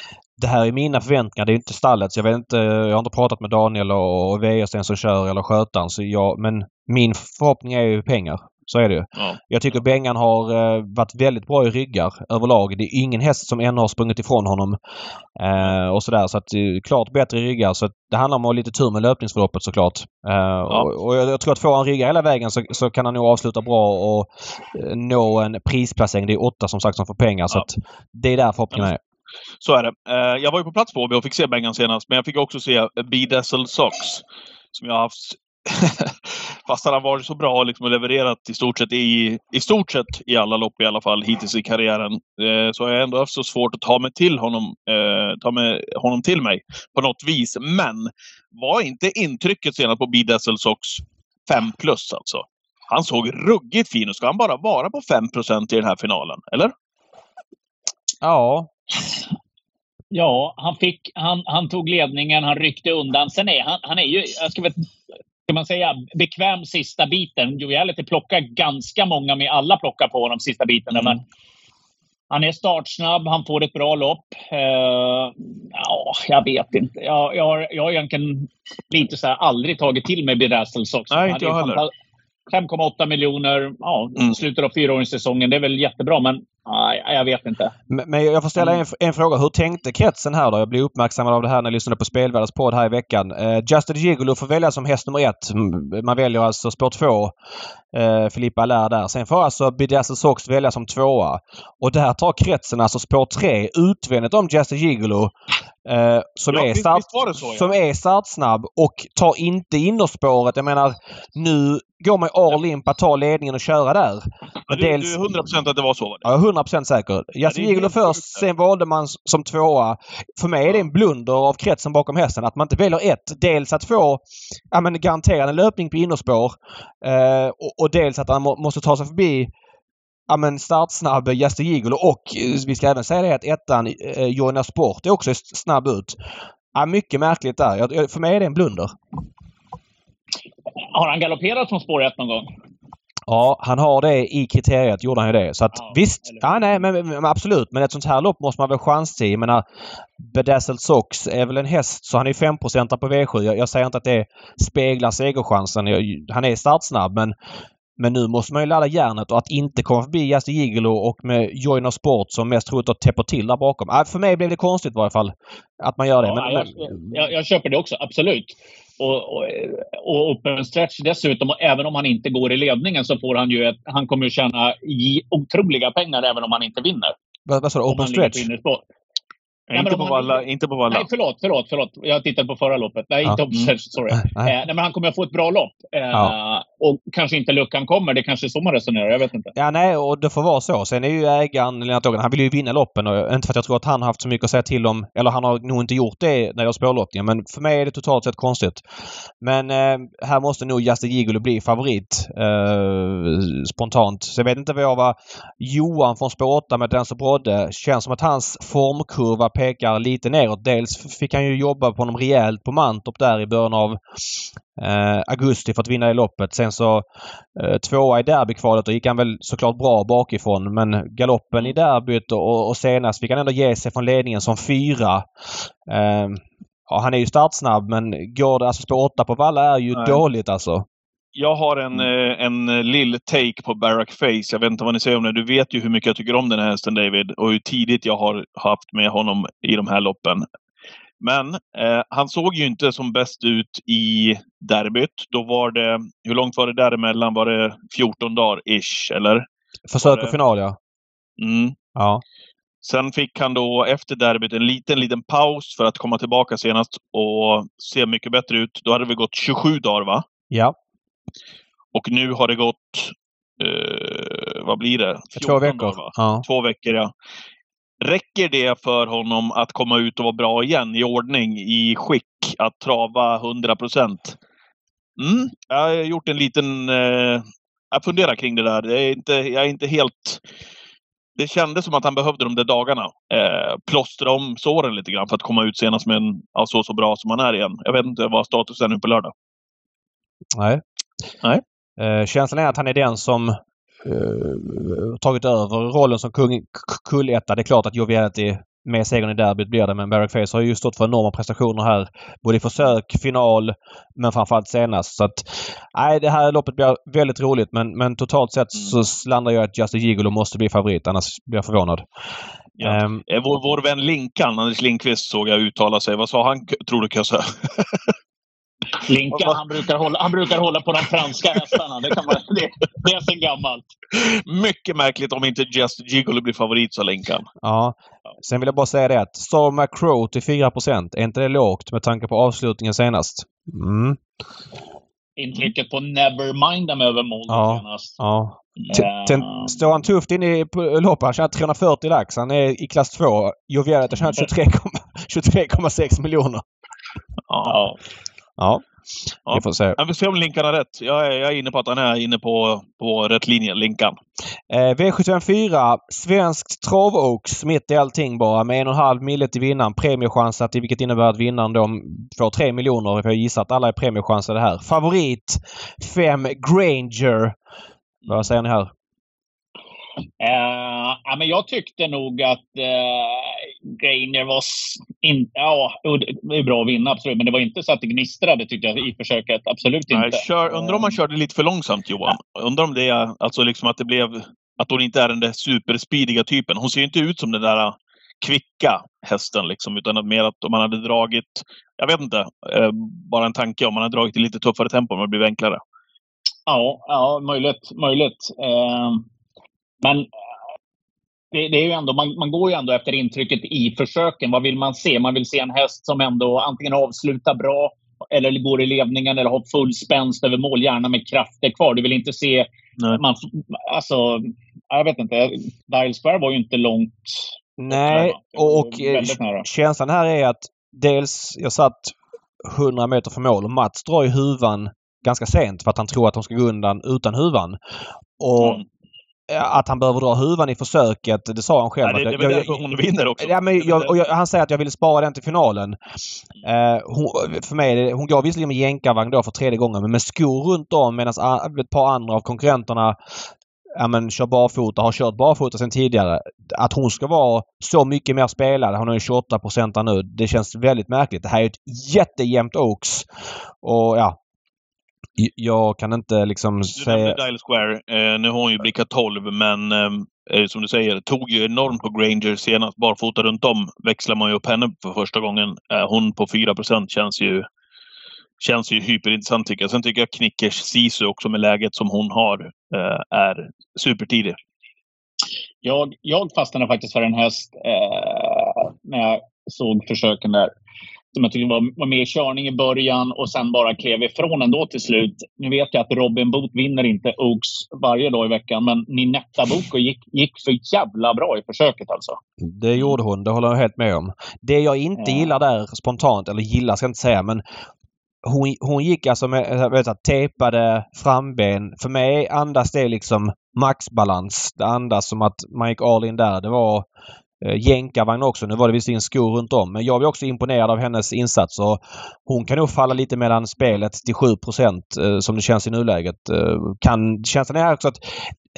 Speaker 1: Det här är mina förväntningar, det är inte stallet. Jag, vet inte, jag har inte pratat med Daniel och, och Wäjersten som kör eller skötaren. Så jag, men min förhoppning är ju pengar. Så är det ju. Ja. Jag tycker Bengan har eh, varit väldigt bra i ryggar överlag. Det är ingen häst som ännu har sprungit ifrån honom. Eh, och sådär. Så att eh, klart bättre i ryggar. Så det handlar om att ha lite tur med löpningsförloppet såklart. Eh, ja. och, och jag, jag, tror att får han ryggar hela vägen så, så kan han nog avsluta bra och eh, nå en prisplacering. Det är åtta som sagt som får pengar. Ja. Så att det är där förhoppningen är.
Speaker 2: Så är det. Eh, jag var ju på plats på Åby och fick se Bengan senast. Men jag fick också se Bedazzle Sox. Som jag har haft fast han har varit så bra liksom, och levererat i stort, sett i, i stort sett i alla lopp i alla fall hittills i karriären. Eh, så har jag ändå haft så svårt att ta mig till honom, eh, ta med honom till mig på något vis. Men var inte intrycket senast på Bedazzle Sox 5 plus alltså? Han såg ruggigt fin ut. Ska han bara vara på 5% i den här finalen, eller?
Speaker 1: Ja,
Speaker 3: Ja, han, fick, han, han tog ledningen, han ryckte undan. Sen är han, han är ju, jag ska ska man säga, bekväm sista biten. Joviality plockar ganska många med. Alla plockar på honom sista biten. Mm. Men han är startsnabb, han får ett bra lopp. Uh, ja, jag vet inte. Jag, jag, har, jag har egentligen lite så här, aldrig tagit till mig Bedazzles också.
Speaker 2: Nej, inte jag heller.
Speaker 3: 5,8 miljoner, ja, mm. slutet av fyraåringssäsongen. Det är väl jättebra, men nej, jag vet inte.
Speaker 1: Men, men jag får ställa en, en, fråga. Hur tänkte kretsen här då? Jag blev uppmärksammad av det här när jag lyssnade på Spelvärldens podd här i veckan. Uh, Justin Gigolo får välja som häst nummer ett. Man väljer alltså spår två. Uh, Filippa Allaire där. Sen får alltså Bedazzle Sox välja som tvåa. Och där tar kretsen alltså spår tre utvändigt om Justin Gigolo. Eh, som, ja, är start, så, ja. som är startsnabb och tar inte innerspåret. Jag menar, nu går man all in på att ta ledningen och köra där.
Speaker 2: Men du, dels, du är 100% att det var så? Var
Speaker 1: det? Ja, 100% säker. Yasin Gigolo först, sen valde man som tvåa. För mig är det en blunder av kretsen bakom hästen att man inte väljer ett. Dels att få ja, men garantera en löpning på innerspår eh, och, och, dels att han må, måste ta sig förbi ja, men startsnabb Jaster Gigolo och eh, vi ska även säga det att ettan eh, Joina Sport är också snabb ut. Ja, mycket märkligt där. För mig är det en blunder.
Speaker 3: Har han galopperat från spår 1 någon gång?
Speaker 1: Ja, han har det i kriteriet. gjorde han ju det. Så att ja, visst, ja, nej, men, men, absolut. Men ett sånt här lopp måste man väl chans till. Jag menar, Bedazzled Sox är väl en häst så han är 5 på V7. Jag, jag, säger inte att det speglar segerchansen. Jag, han är startsnabb men men nu måste man ju ladda järnet och att inte komma förbi Jaster Gigolo och med Joiner Sport som mest troligt att täpper till där bakom. Äh, för mig blev det konstigt i varje fall. Att man gör det. Ja,
Speaker 3: men, jag, jag, jag, köper det också, absolut. Och, och, och open stretch dessutom, och även om han inte går i ledningen så får han ju ett, han kommer ju tjäna otroliga pengar även om han inte vinner.
Speaker 1: Vad sa du? Open stretch?
Speaker 2: Nej, inte, på Valla, inte på Valla.
Speaker 3: Nej, förlåt, förlåt, förlåt. Jag tittade på förra loppet. Nej, ja. inte mm. sorry. Nej. Eh, nej, men han kommer att få ett bra lopp. Eh, ja. Och kanske inte luckan kommer. Det kanske är så man resonerar. Jag vet inte.
Speaker 1: Ja, nej, och det får vara så. Sen är ju ägaren, Lennart Ågren, han vill ju vinna loppen. Och, inte för att jag tror att han har haft så mycket att säga till om. Eller han har nog inte gjort det när gäller spårlottningen. Men för mig är det totalt sett konstigt. Men eh, här måste nog Justin Gigolo bli favorit. Eh, spontant. Så jag vet inte vad jag var... Johan från spår 8 med Denso Brodde. Känns som att hans formkurva pekar lite neråt. Dels fick han ju jobba på honom rejält på Mantorp där i början av eh, augusti för att vinna i loppet. Sen så eh, tvåa i derbykvalet och gick han väl såklart bra bakifrån men galoppen i derbyt och, och senast fick han ändå ge sig från ledningen som fyra. Eh, ja, han är ju startsnabb men går det alltså spår åtta på Valla är ju Nej. dåligt alltså.
Speaker 2: Jag har en, mm. Eh, en eh, lill take på Barack Face. Jag vet inte vad ni säger om det. Du vet ju hur mycket jag tycker om den här hästen David och hur tidigt jag har haft med honom i de här loppen. Men eh, han såg ju inte som bäst ut i derbyt. Då var det, hur långt var det däremellan? Var det 14 dagar ish, eller?
Speaker 1: Försök och final, ja.
Speaker 2: Mm.
Speaker 1: Ja.
Speaker 2: Sen fick han då efter derbyt en liten, liten paus för att komma tillbaka senast och se mycket bättre ut. Då hade vi gått 27 dagar, va?
Speaker 1: Ja.
Speaker 2: Och nu har det gått, eh, vad blir det?
Speaker 1: Två
Speaker 2: 14
Speaker 1: veckor.
Speaker 2: dagar?
Speaker 1: Ja.
Speaker 2: Två veckor, ja. Räcker det för honom att komma ut och vara bra igen, i ordning, i skick, att trava 100 procent? Mm, jag har gjort en liten... Eh, jag funderar kring det där. Det är inte, jag är inte helt... Det kändes som att han behövde de där dagarna. Eh, plåstra om såren lite grann för att komma ut senast med en, ja, så, så bra som han är igen. Jag vet inte vad statusen är nu på lördag.
Speaker 1: Nej.
Speaker 2: Nej.
Speaker 1: Eh, känslan är att han är den som eh, tagit över rollen som kung, kulletta. Det är klart att Joviality med segern i derbyt blir det, men Barrack Face har ju stått för enorma prestationer här. Både i försök, final, men framförallt senast. Så att, nej, det här loppet blir väldigt roligt men, men totalt sett
Speaker 2: Mm.
Speaker 1: så landar jag att Just a Gigolo måste bli favorit, annars blir jag förvånad.
Speaker 2: Ja. Eh, vår, vår vän Linkan, Anders Lindqvist, såg jag uttala sig. Vad sa han, tror du, Kösse?
Speaker 3: Linkan, han brukar, hålla, han brukar hålla på de franska hästarna. Det, kan man, det, det är sen gammalt.
Speaker 2: Mycket märkligt om inte Just Gigolo blir favorit, sa Linkan.
Speaker 1: Ja. Sen vill jag bara säga det att Star McCrow till 4 är inte det lågt med tanke på avslutningen senast? Mm.
Speaker 3: Intrycket på Nevermind dem över mål
Speaker 1: Ja.
Speaker 3: senast.
Speaker 1: Ja. Ten, står han tufft in i loppet? Han tjänar 340 lax. Han är i klass 2. Joviality har tjänat 23,6 23,6 miljoner.
Speaker 2: Ja.
Speaker 3: Ja.
Speaker 1: Ja,
Speaker 2: Ja.
Speaker 1: vi får se.
Speaker 2: Jag vill se om Linkan har rätt. Jag är, jag är inne på att han är inne på, på rätt linje, Linkan.
Speaker 1: Eh, V754. Svenskt travox mitt i allting bara med en och en halv mille till vinnaren. Premiechansat vilket innebär att vinnaren då får 3 miljoner. Jag gissar att alla är premiechansade här. Favorit 5 Granger. Vad säger ni här?
Speaker 3: Eh, ja, men jag tyckte nog att eh, Greiner var... In, ja, det är bra att vinna, absolut. Men det var inte så att det gnistrade tyckte jag i försöket. Absolut
Speaker 2: Nej,
Speaker 3: inte.
Speaker 2: kör, undrar om han körde lite för långsamt, Johan. Undrar om det är alltså liksom att det blev... Att hon inte är den där superspeediga typen. Hon ser ju inte ut som den där kvicka hästen liksom, utan mer att om man hade dragit... Jag vet inte. Eh, bara en tanke om man hade dragit i lite tuffare tempo, om det blev enklare.
Speaker 3: Ja, ja möjligt. möjligt. Eh, men eh, det, det är ju ändå, man, man går ju ändå efter intrycket i försöken. Vad vill man se? Man vill se en häst som ändå antingen avslutar bra eller går i ledningen eller har full spänst över mål, gärna med krafter kvar. Du vill inte se...
Speaker 2: Nej.
Speaker 3: Man, alltså, jag vet inte. Dial Square var ju inte långt
Speaker 1: Nej, och, och eh, känslan här är att dels, jag satt 100 meter från mål och Mats drar i huvan ganska sent för att han tror att de ska gå undan utan huvan. Och
Speaker 2: Mm.
Speaker 1: Eh, att han behöver dra huvan i försöket, det sa han själv.
Speaker 2: Nej, det, är väl därför hon vinner också.
Speaker 1: Ja, men jag, jag, han säger att jag vill spara den till finalen. Eh, hon, för mig, hon går visserligen med jänkarvagn då för tredje gången men med skor runt om medan ett par andra av konkurrenterna ja, men, kör barfota, har kört barfota sedan tidigare. Att hon ska vara så mycket mer spelad, hon är ju 28 procent nu, det känns väldigt märkligt. Det här är ett jättejämnt Oaks. Och ja, jag kan inte liksom
Speaker 2: Du
Speaker 1: säga...
Speaker 2: nämnde Dial Square. Eh, nu har hon ju blickat 12, men eh, som du säger, tog ju enormt på Granger senast. Barfota runt om växlar man ju upp henne för första gången. Eh, hon på 4 känns ju känns ju hyperintressant tycker jag. Sen tycker jag Knickers Sisu också med läget som hon har eh, är supertidig.
Speaker 3: Jag, jag fastnade faktiskt för en häst eh, när jag såg försöken där. Som jag tyckte var, var med i körning i början och sen bara klev ifrån ändå till slut. Nu vet jag att Robin Boot vinner inte Oaks varje dag i veckan, men Ninetta Boko gick, gick för jävla bra i försöket alltså.
Speaker 1: Det gjorde hon, det håller jag helt med om. Det jag inte
Speaker 3: Ja.
Speaker 1: gillar där spontant, eller gillar ska jag inte säga, men hon, hon gick alltså med jag vet, inte, tejpade framben. För mig andas det liksom maxbalans. Det andas som att man gick all in där. Det var jänkarvagn också. Nu var det visserligen skor runt om. Men jag var också imponerad av hennes insatser. Hon kan nog falla lite mellan spelet till 7 eh, som det känns i nuläget. Eh, kan, känslan är också att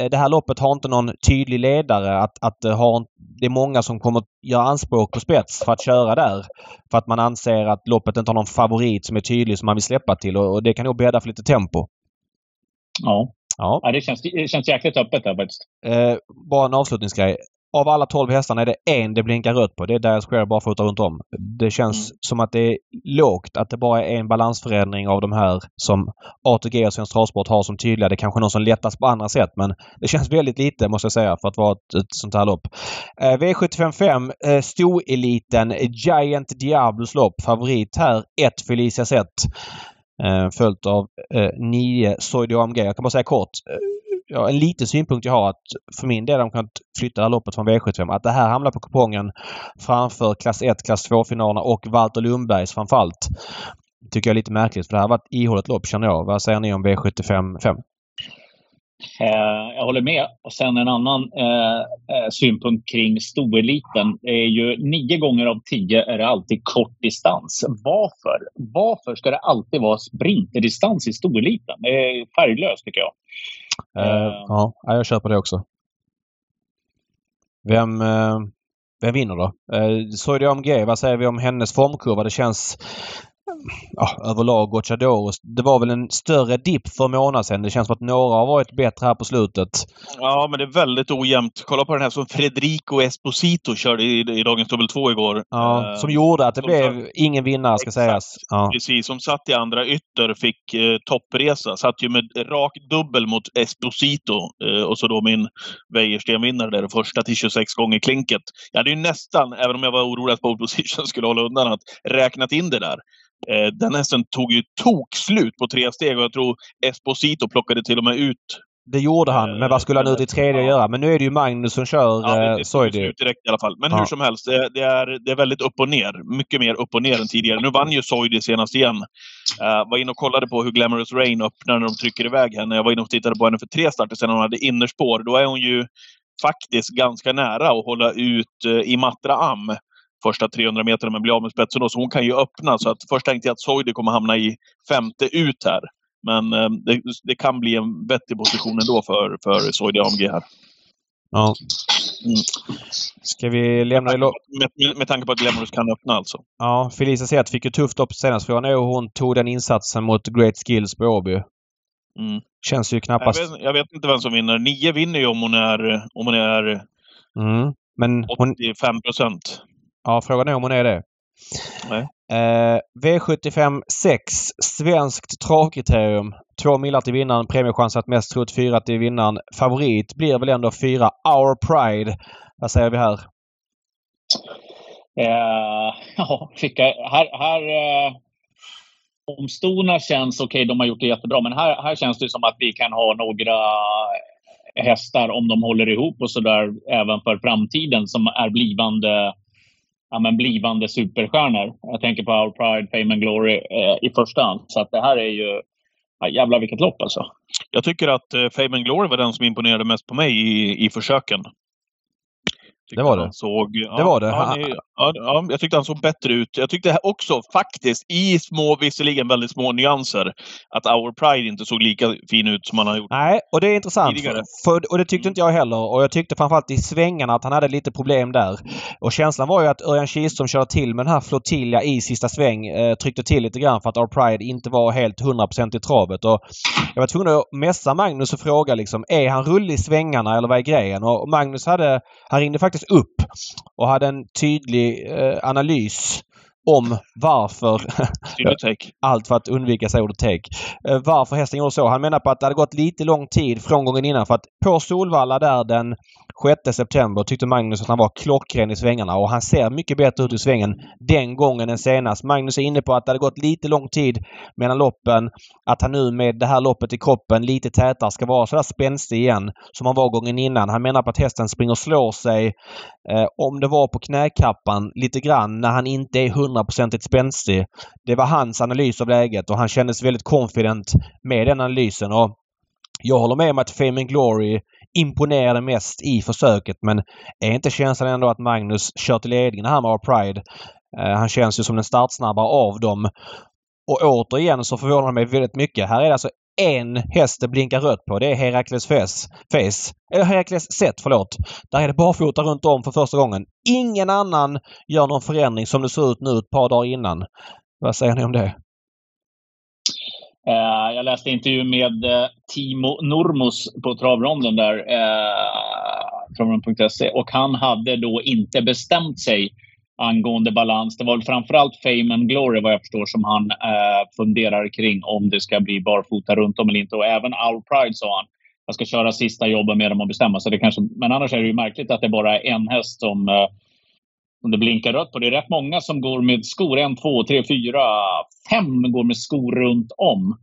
Speaker 1: eh, det här loppet har inte någon tydlig ledare. Att, att det, har, det är många som kommer göra anspråk på spets för att köra där. För att man anser att loppet inte har någon favorit som är tydlig som man vill släppa till och, och det kan nog bädda för lite tempo.
Speaker 3: Ja,
Speaker 1: Ja.
Speaker 3: ja det, känns, det känns jäkligt öppet där faktiskt.
Speaker 1: Eh, bara en avslutningsgrej. Av alla 12 hästarna är det en det blinkar rött på. Det är Dire Square barfota runt om. Det känns mm. som att det är lågt att det bara är en balansförändring av de här som ATG och Svensk Travsport har som tydliga. Det är kanske någon som lättas på andra sätt men det känns väldigt lite måste jag säga för att vara ett, ett sånt här lopp. Eh, V755 eh, Stoeliten Giant Diablos lopp. Favorit här 1 Felicia Zet. Eh, följt av 9 eh, Soidio AMG. Jag kan bara säga kort. Ja, en liten synpunkt jag har att för min del, de kan flytta det här loppet från V75, att det här hamnar på kupongen framför klass 1, klass 2-finalerna och Walter Lundbergs framförallt. Tycker jag är lite märkligt för det här var ett ihåligt lopp känner jag. Vad säger ni om V75 5?
Speaker 3: Eh, jag håller med. Och sen en annan eh, eh synpunkt kring stoeliten. är ju nio gånger av tio är det alltid kort distans. Varför? Varför ska det alltid vara sprinterdistans i stoeliten? Det är färglöst tycker jag.
Speaker 1: Uh, ja, jag köper det också. Vem, uh, vem vinner då? Uh, Soidi AMG, vad säger vi om hennes formkurva? Det känns ja, överlag Gocciador. Det var väl en större dipp för en månad sedan. Det känns som att några har varit bättre här på slutet.
Speaker 2: Ja, men det är väldigt ojämnt. Kolla på den här som Federico Esposito körde i, i dagens dubbel 2 igår.
Speaker 1: Ja, uh, som gjorde att det blev satt, ingen vinnare ska exakt, sägas. Ja.
Speaker 2: Precis, som satt i andra ytter fick uh, toppresa. Satt ju med rak dubbel mot Esposito uh, och så då min Wäjersten-vinnare där, första till 26 gånger klinket. Jag hade ju nästan, även om jag var orolig att pole position skulle hålla undan, att räknat in det där. Eh, den hästen tog ju tokslut på tre steg och jag tror Esposito plockade till och med ut
Speaker 1: det gjorde han, men vad skulle han ut i tredje ja. göra? Men nu är det ju Magnus som kör ja,
Speaker 2: det, Soidi. direkt i alla fall. Men ja. hur som helst, det, det, är, det är väldigt upp och ner. Mycket mer upp och ner än tidigare. Nu vann ju Soidi senast igen. Uh, var inne och kollade på hur Glamorous Rain öppnar när de trycker iväg henne. Jag var inne och tittade på henne för tre starter sedan hon hade innerspår. Då är hon ju faktiskt ganska nära att hålla ut uh, i Matra Am första 300 meterna men blir av med spetsen då. Så hon kan ju öppna. Så att först tänkte jag att Soidi kommer hamna i femte ut här. Men eh, det, det, kan bli en bättre position ändå för, för Soidi AMG här.
Speaker 1: Ja. Mm. Ska vi lämna
Speaker 2: med, med, med tanke på att Glamorous kan öppna alltså.
Speaker 1: Ja, Felicia Zet fick ju tufft upp senast. Frågan är hon tog den insatsen mot Great Skills på Åby. Mm. Känns ju knappast...
Speaker 2: Jag vet, jag vet, inte vem som vinner. Nio vinner ju om hon är, om hon är mm. Men 85 procent.
Speaker 1: Ja, frågan är om hon är det. Eh, V75 6. Svenskt travkriterium. Två millar till vinnaren. Premiechansat mest trott fyra till vinnaren. Favorit blir väl ändå fyra Our Pride. Vad säger vi här?
Speaker 3: Eh, ja, fick här, här eh, om stona känns okej, okay, de har gjort det jättebra. Men här, här känns det som att vi kan ha några hästar om de håller ihop och sådär även för framtiden som är blivande ja, men blivande superstjärnor. Jag tänker på Our Pride, Fame and Glory eh, i första hand. Så att det här är ju... Ja, jävlar vilket lopp alltså.
Speaker 2: Jag tycker att eh, Fame and Glory var den som imponerade mest på mig i, i försöken.
Speaker 1: Det var det.
Speaker 2: Såg, ja,
Speaker 1: det var det.
Speaker 2: Han, ja, ja, jag tyckte han såg bättre ut. Jag tyckte också faktiskt, i små, visserligen väldigt små nyanser, att Our Pride inte såg lika fin ut som han har gjort
Speaker 1: Nej, och det är intressant. För, för, och det tyckte mm. inte jag heller. Och jag tyckte framförallt i svängarna att han hade lite problem där. Och känslan var ju att Örjan Kihlström körde till med den här flottilja i sista sväng. Eh, tryckte till lite grann för att Our Pride inte var helt 100% i travet. Och jag var tvungen att mässa Magnus och fråga liksom, är han rullig i svängarna eller vad är grejen? Och Magnus hade, han ringde faktiskt upp och hade en tydlig eh, analys om varför... allt för att undvika sig ordet take. Eh, varför hästen gjorde så. Han menar på att det hade gått lite lång tid från gången innan för att på Solvalla där den 6 september tyckte Magnus att han var klockren i svängarna och han ser mycket bättre ut i svängen den gången än senast. Magnus är inne på att det hade gått lite lång tid mellan loppen. Att han nu med det här loppet i kroppen lite tätare ska vara sådär spänstig igen som han var gången innan. Han menar på att hästen springer och slår sig eh, om det var på knäkappan lite grann när han inte är hundraprocentigt spänstig. Det var hans analys av läget och han kändes väldigt confident med den analysen. Och jag håller med om att Fame and Glory imponerade mest i försöket men är inte känslan ändå att Magnus kör till ledningen här med Our Pride? Eh, han känns ju som den startsnabbare av dem. Och återigen så förvånar det mig väldigt mycket. Här är det alltså en häst det blinkar rött på. Det är Herakles Face. Face. Eller Herakles Set, förlåt. Där är det barfota runt om för första gången. Ingen annan gör någon förändring som det ser ut nu ett par dagar innan. Vad säger ni om det?
Speaker 3: Eh, jag läste intervju med eh, Timo Normos på travronden där. Eh, travronden.se, Och han hade då inte bestämt sig angående balans. Det var framförallt Fame and Glory vad jag förstår som han eh, funderar kring om det ska bli barfota runt om eller inte. Och även Our Pride sa han. Jag ska köra sista jobbet med dem och bestämma. Så det kanske, men annars är det ju märkligt att det bara är en häst som, eh, som det blinkar rött på. Det är rätt många som går med skor. En, två, tre, fyra, fem går med skor runt om.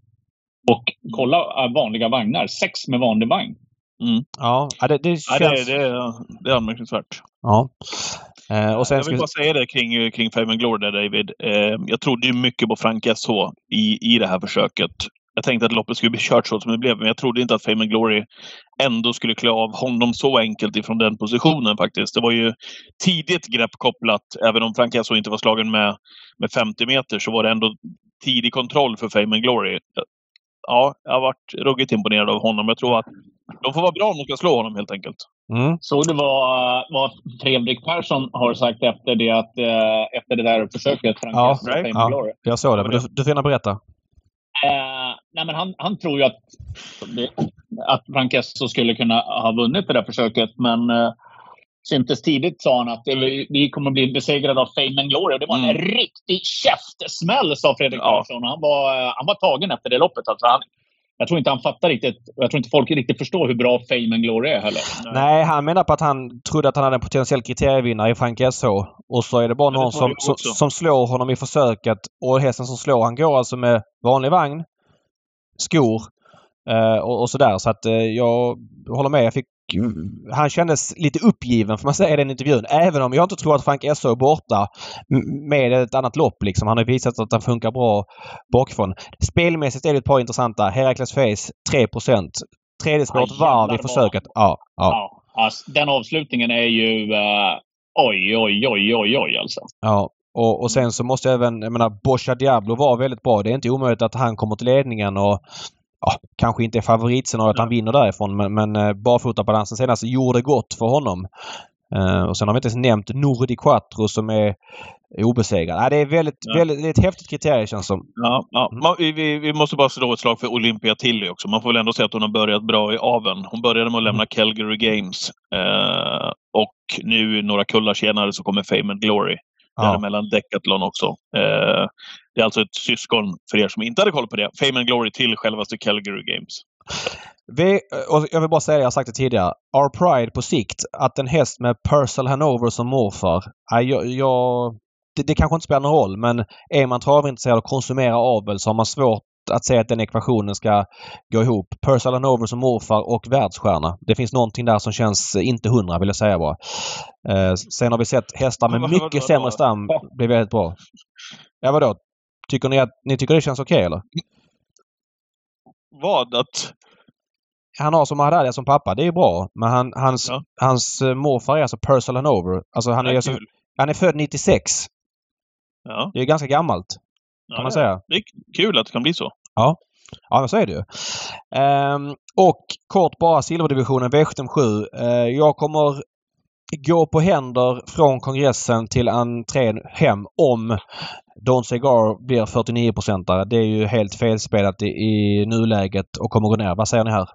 Speaker 3: Och kolla eh, vanliga vagnar. Sex med vanlig vagn.
Speaker 2: Mm.
Speaker 1: Ja, det, det känns...
Speaker 2: Ja, det, det, det är anmärkningsvärt.
Speaker 1: Ja. Eh, och sen
Speaker 2: jag vill bara säga det kring, kring Fame Glory där David. Eh, jag trodde ju mycket på Frank SH i, i det här försöket. Jag tänkte att loppet skulle bli kört så som det blev, men jag trodde inte att Fame Glory ändå skulle klä av honom så enkelt ifrån den positionen faktiskt. Det var ju tidigt grepp kopplat, även om Frank SH inte var slagen med, med 50 meter så var det ändå tidig kontroll för Fame Glory. Ja, jag har varit ruggigt imponerad av honom. Jag tror att de får vara bra om de ska slå honom helt enkelt.
Speaker 1: Mm.
Speaker 3: Såg du vad, vad Fredrik Persson har sagt efter det, att, eh, efter det där försöket? Frank
Speaker 1: Ja, ja.
Speaker 3: Glory?
Speaker 1: Jag såg det, men du, du får gärna berätta.
Speaker 3: Eh, nej, men han, han tror ju att, att Frank Esso skulle kunna ha vunnit det där försöket. Men eh, syntes tidigt sa han att vi, kommer bli besegrade av Fame and Glory. Och det var en
Speaker 2: Mm.
Speaker 3: riktig käftsmäll, sa Fredrik
Speaker 2: Ja.
Speaker 3: Persson. Han var, eh, han var tagen efter det loppet. Alltså han, jag tror inte han fattar riktigt. Jag tror inte folk riktigt förstår hur bra Fame and Glory är heller.
Speaker 1: Nej, han menar på att han trodde att han hade en potentiell kriterievinnare i Frank SH. Och så är det bara
Speaker 2: Ja, det
Speaker 1: någon
Speaker 2: tror
Speaker 1: som, som, som slår honom i försöket. Och hästen som slår, han går alltså med vanlig vagn, skor eh, och, och sådär. Så att eh, jag håller med. Jag fick, han kändes lite uppgiven får man säga i den intervjun. Även om jag inte tror att Frank SH är borta med ett annat lopp. Liksom. Han har visat att han funkar bra bakifrån. Spelmässigt är det ett par intressanta. Herakles Face 3 Tredje spåret varv i försöket. Ja, ja.
Speaker 3: Ja, alltså, den avslutningen är ju... eh, oj, oj, oj, oj, oj alltså.
Speaker 1: Ja, och, och sen så måste jag även, jag menar, Boscha Diablo var väldigt bra. Det är inte omöjligt att han kommer till ledningen och ja, kanske inte är favoritscenariot att han vinner därifrån men, men eh, barfotabalansen senast gjorde gott för honom. Eh, och sen har vi inte ens nämnt Nordi Quattro som är obesegrad. Nej, det är väldigt,
Speaker 2: Ja.
Speaker 1: väldigt, det är ett häftigt kriterium känns som.
Speaker 2: Ja, ja.
Speaker 1: Mm.
Speaker 2: Man, vi- vi, vi måste bara slå ett slag för Olympia Tilly också. Man får väl ändå säga att hon har börjat bra i aven. Hon började med att lämna Calgary Games. Eh, och nu några kullar senare så kommer Fame and Glory.
Speaker 1: Ja.
Speaker 2: Däremellan Decathlon också. Eh, det är alltså ett syskon för er som inte hade koll på det. Fame and Glory till självaste Calgary Games.
Speaker 1: Vi, och jag vill bara säga, jag har sagt det tidigare. Our Pride på sikt, att en häst med Purcell Hanover som morfar. Jag, jag, det, det kanske inte spelar någon roll men är man travintresserad och konsumerar avel så har man svårt att säga att den ekvationen ska gå ihop. Purcell Hanover som morfar och världsstjärna. Det finns någonting där som känns inte hundra vill jag säga bara. Eh, sen har vi sett hästar med mycket sämre stam bli väldigt bra. Ja vadå? Tycker ni att ni tycker det känns okej eller?
Speaker 2: Vad? Att...
Speaker 1: Han har som Haddad som pappa, det är bra. Men han, hans,
Speaker 2: Ja.
Speaker 1: hans eh, morfar är alltså Purcell Hanover. Alltså han är,
Speaker 2: Ja,
Speaker 1: alltså, han är född 96.
Speaker 2: Ja,
Speaker 1: Det är ganska gammalt
Speaker 2: ja,
Speaker 1: kan man säga.
Speaker 2: Det är kul att det kan bli så.
Speaker 1: Ja, men så är det ju. Ehm, och kort bara silverdivisionen V757. Uh, jag kommer gå på händer från kongressen till entrén hem om Don Cigar blir 49-procentare. Det är ju helt felspelat i, i nuläget och kommer gå ner. Vad säger ni här?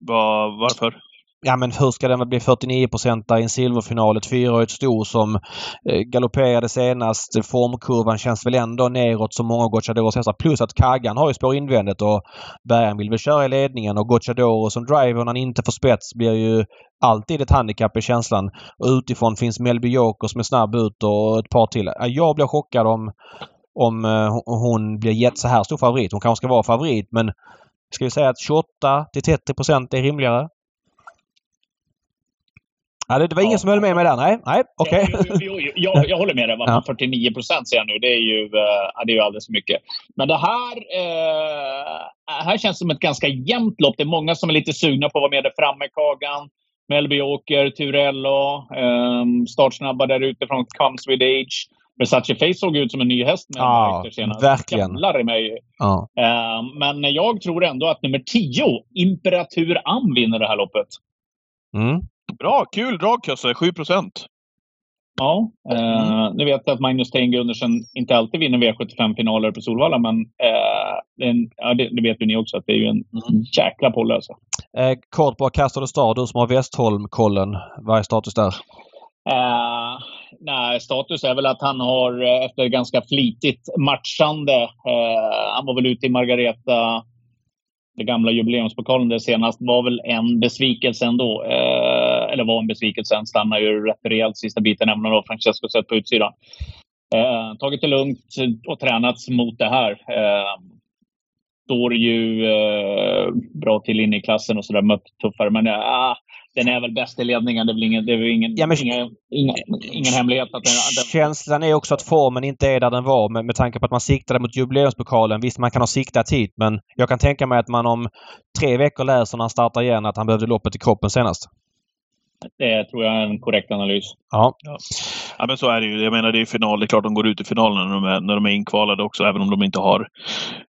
Speaker 2: Var, varför?
Speaker 1: Ja men hur ska den bli 49 i en silverfinal? Ett fyraårigt sto som eh, galopperade senast. Formkurvan känns väl ändå neråt som många Gocciadoros hästar. Plus att Kaggan har ju spår invändigt och Bergen vill väl köra i ledningen och Gocciadoro som driver när han inte får spets blir ju alltid ett handikapp i känslan. Och utifrån finns Melby Joker som är snabb ut och ett par till. Jag blir chockad om, om eh, hon- blir gett så här stor favorit. Hon kanske ska vara favorit men ska vi säga att 28 till 30 procent är rimligare? Ja, det, det var ingen
Speaker 3: Ja.
Speaker 1: som höll med mig där. Nej, nej, okej.
Speaker 3: Jo, jo, jo, jo, jag, jag håller med dig.
Speaker 1: Ja.
Speaker 3: 49 procent säger jag nu. Det är, ju, eh, det är ju alldeles för mycket. Men det här, eh, här känns som ett ganska jämnt lopp. Det är många som är lite sugna på att vara med där framme. Kagan, Melby Åker, Turello, eh, startsnabba där utifrån Comes with Age. Versace Face såg ut som en ny häst med
Speaker 1: Ja,
Speaker 3: senast.
Speaker 1: verkligen.
Speaker 3: Jävlar i mig.
Speaker 1: Ja.
Speaker 3: Eh, men jag tror ändå att nummer 10, Imperatur Am, vinner det här loppet.
Speaker 1: Mm.
Speaker 2: Bra, kul drag Kösse. 7 procent.
Speaker 3: Ja, eh, nu vet jag att Magnus Stengundersen inte alltid vinner V75-finaler på Solvalla, men eh, en, ja, det, det, vet ju ni också att det är ju en mm. jäkla polle alltså.
Speaker 1: Eh, kort bara, Castor Star, du som har Westholm-kollen. Vad är status där?
Speaker 3: Eh, nej, status är väl att han har eh, efter ganska flitigt matchande. Eh, han var väl ute i Margareta, den gamla jubileumspokalen där senast. var väl en besvikelse ändå. Eh, eller var en besvikelse. Han stannade ju rätt rejält sista biten, även om Francesco sett på utsidan. Eh, tagit det lugnt och tränats mot det här. Eh, står ju eh, bra till inne i klassen och sådär. Mött tuffare. Men eh, den är väl bäst i ledningen. Det är väl ingen, det är väl ingen, ja, men, inga, inga, ingen hemlighet. Att den, den...
Speaker 1: Känslan är också att formen inte är där den var med, med tanke på att man siktade mot jubileumspokalen. Visst, man kan ha siktat hit men jag kan tänka mig att man om tre veckor läser när han startar igen att han behövde loppet i kroppen senast.
Speaker 3: Det tror jag är en korrekt analys.
Speaker 1: Ja.
Speaker 2: ja. ja men så är det ju. Jag menar det är final. Det är klart de går ut i finalen när de är, när de är inkvalade också, även om de inte har...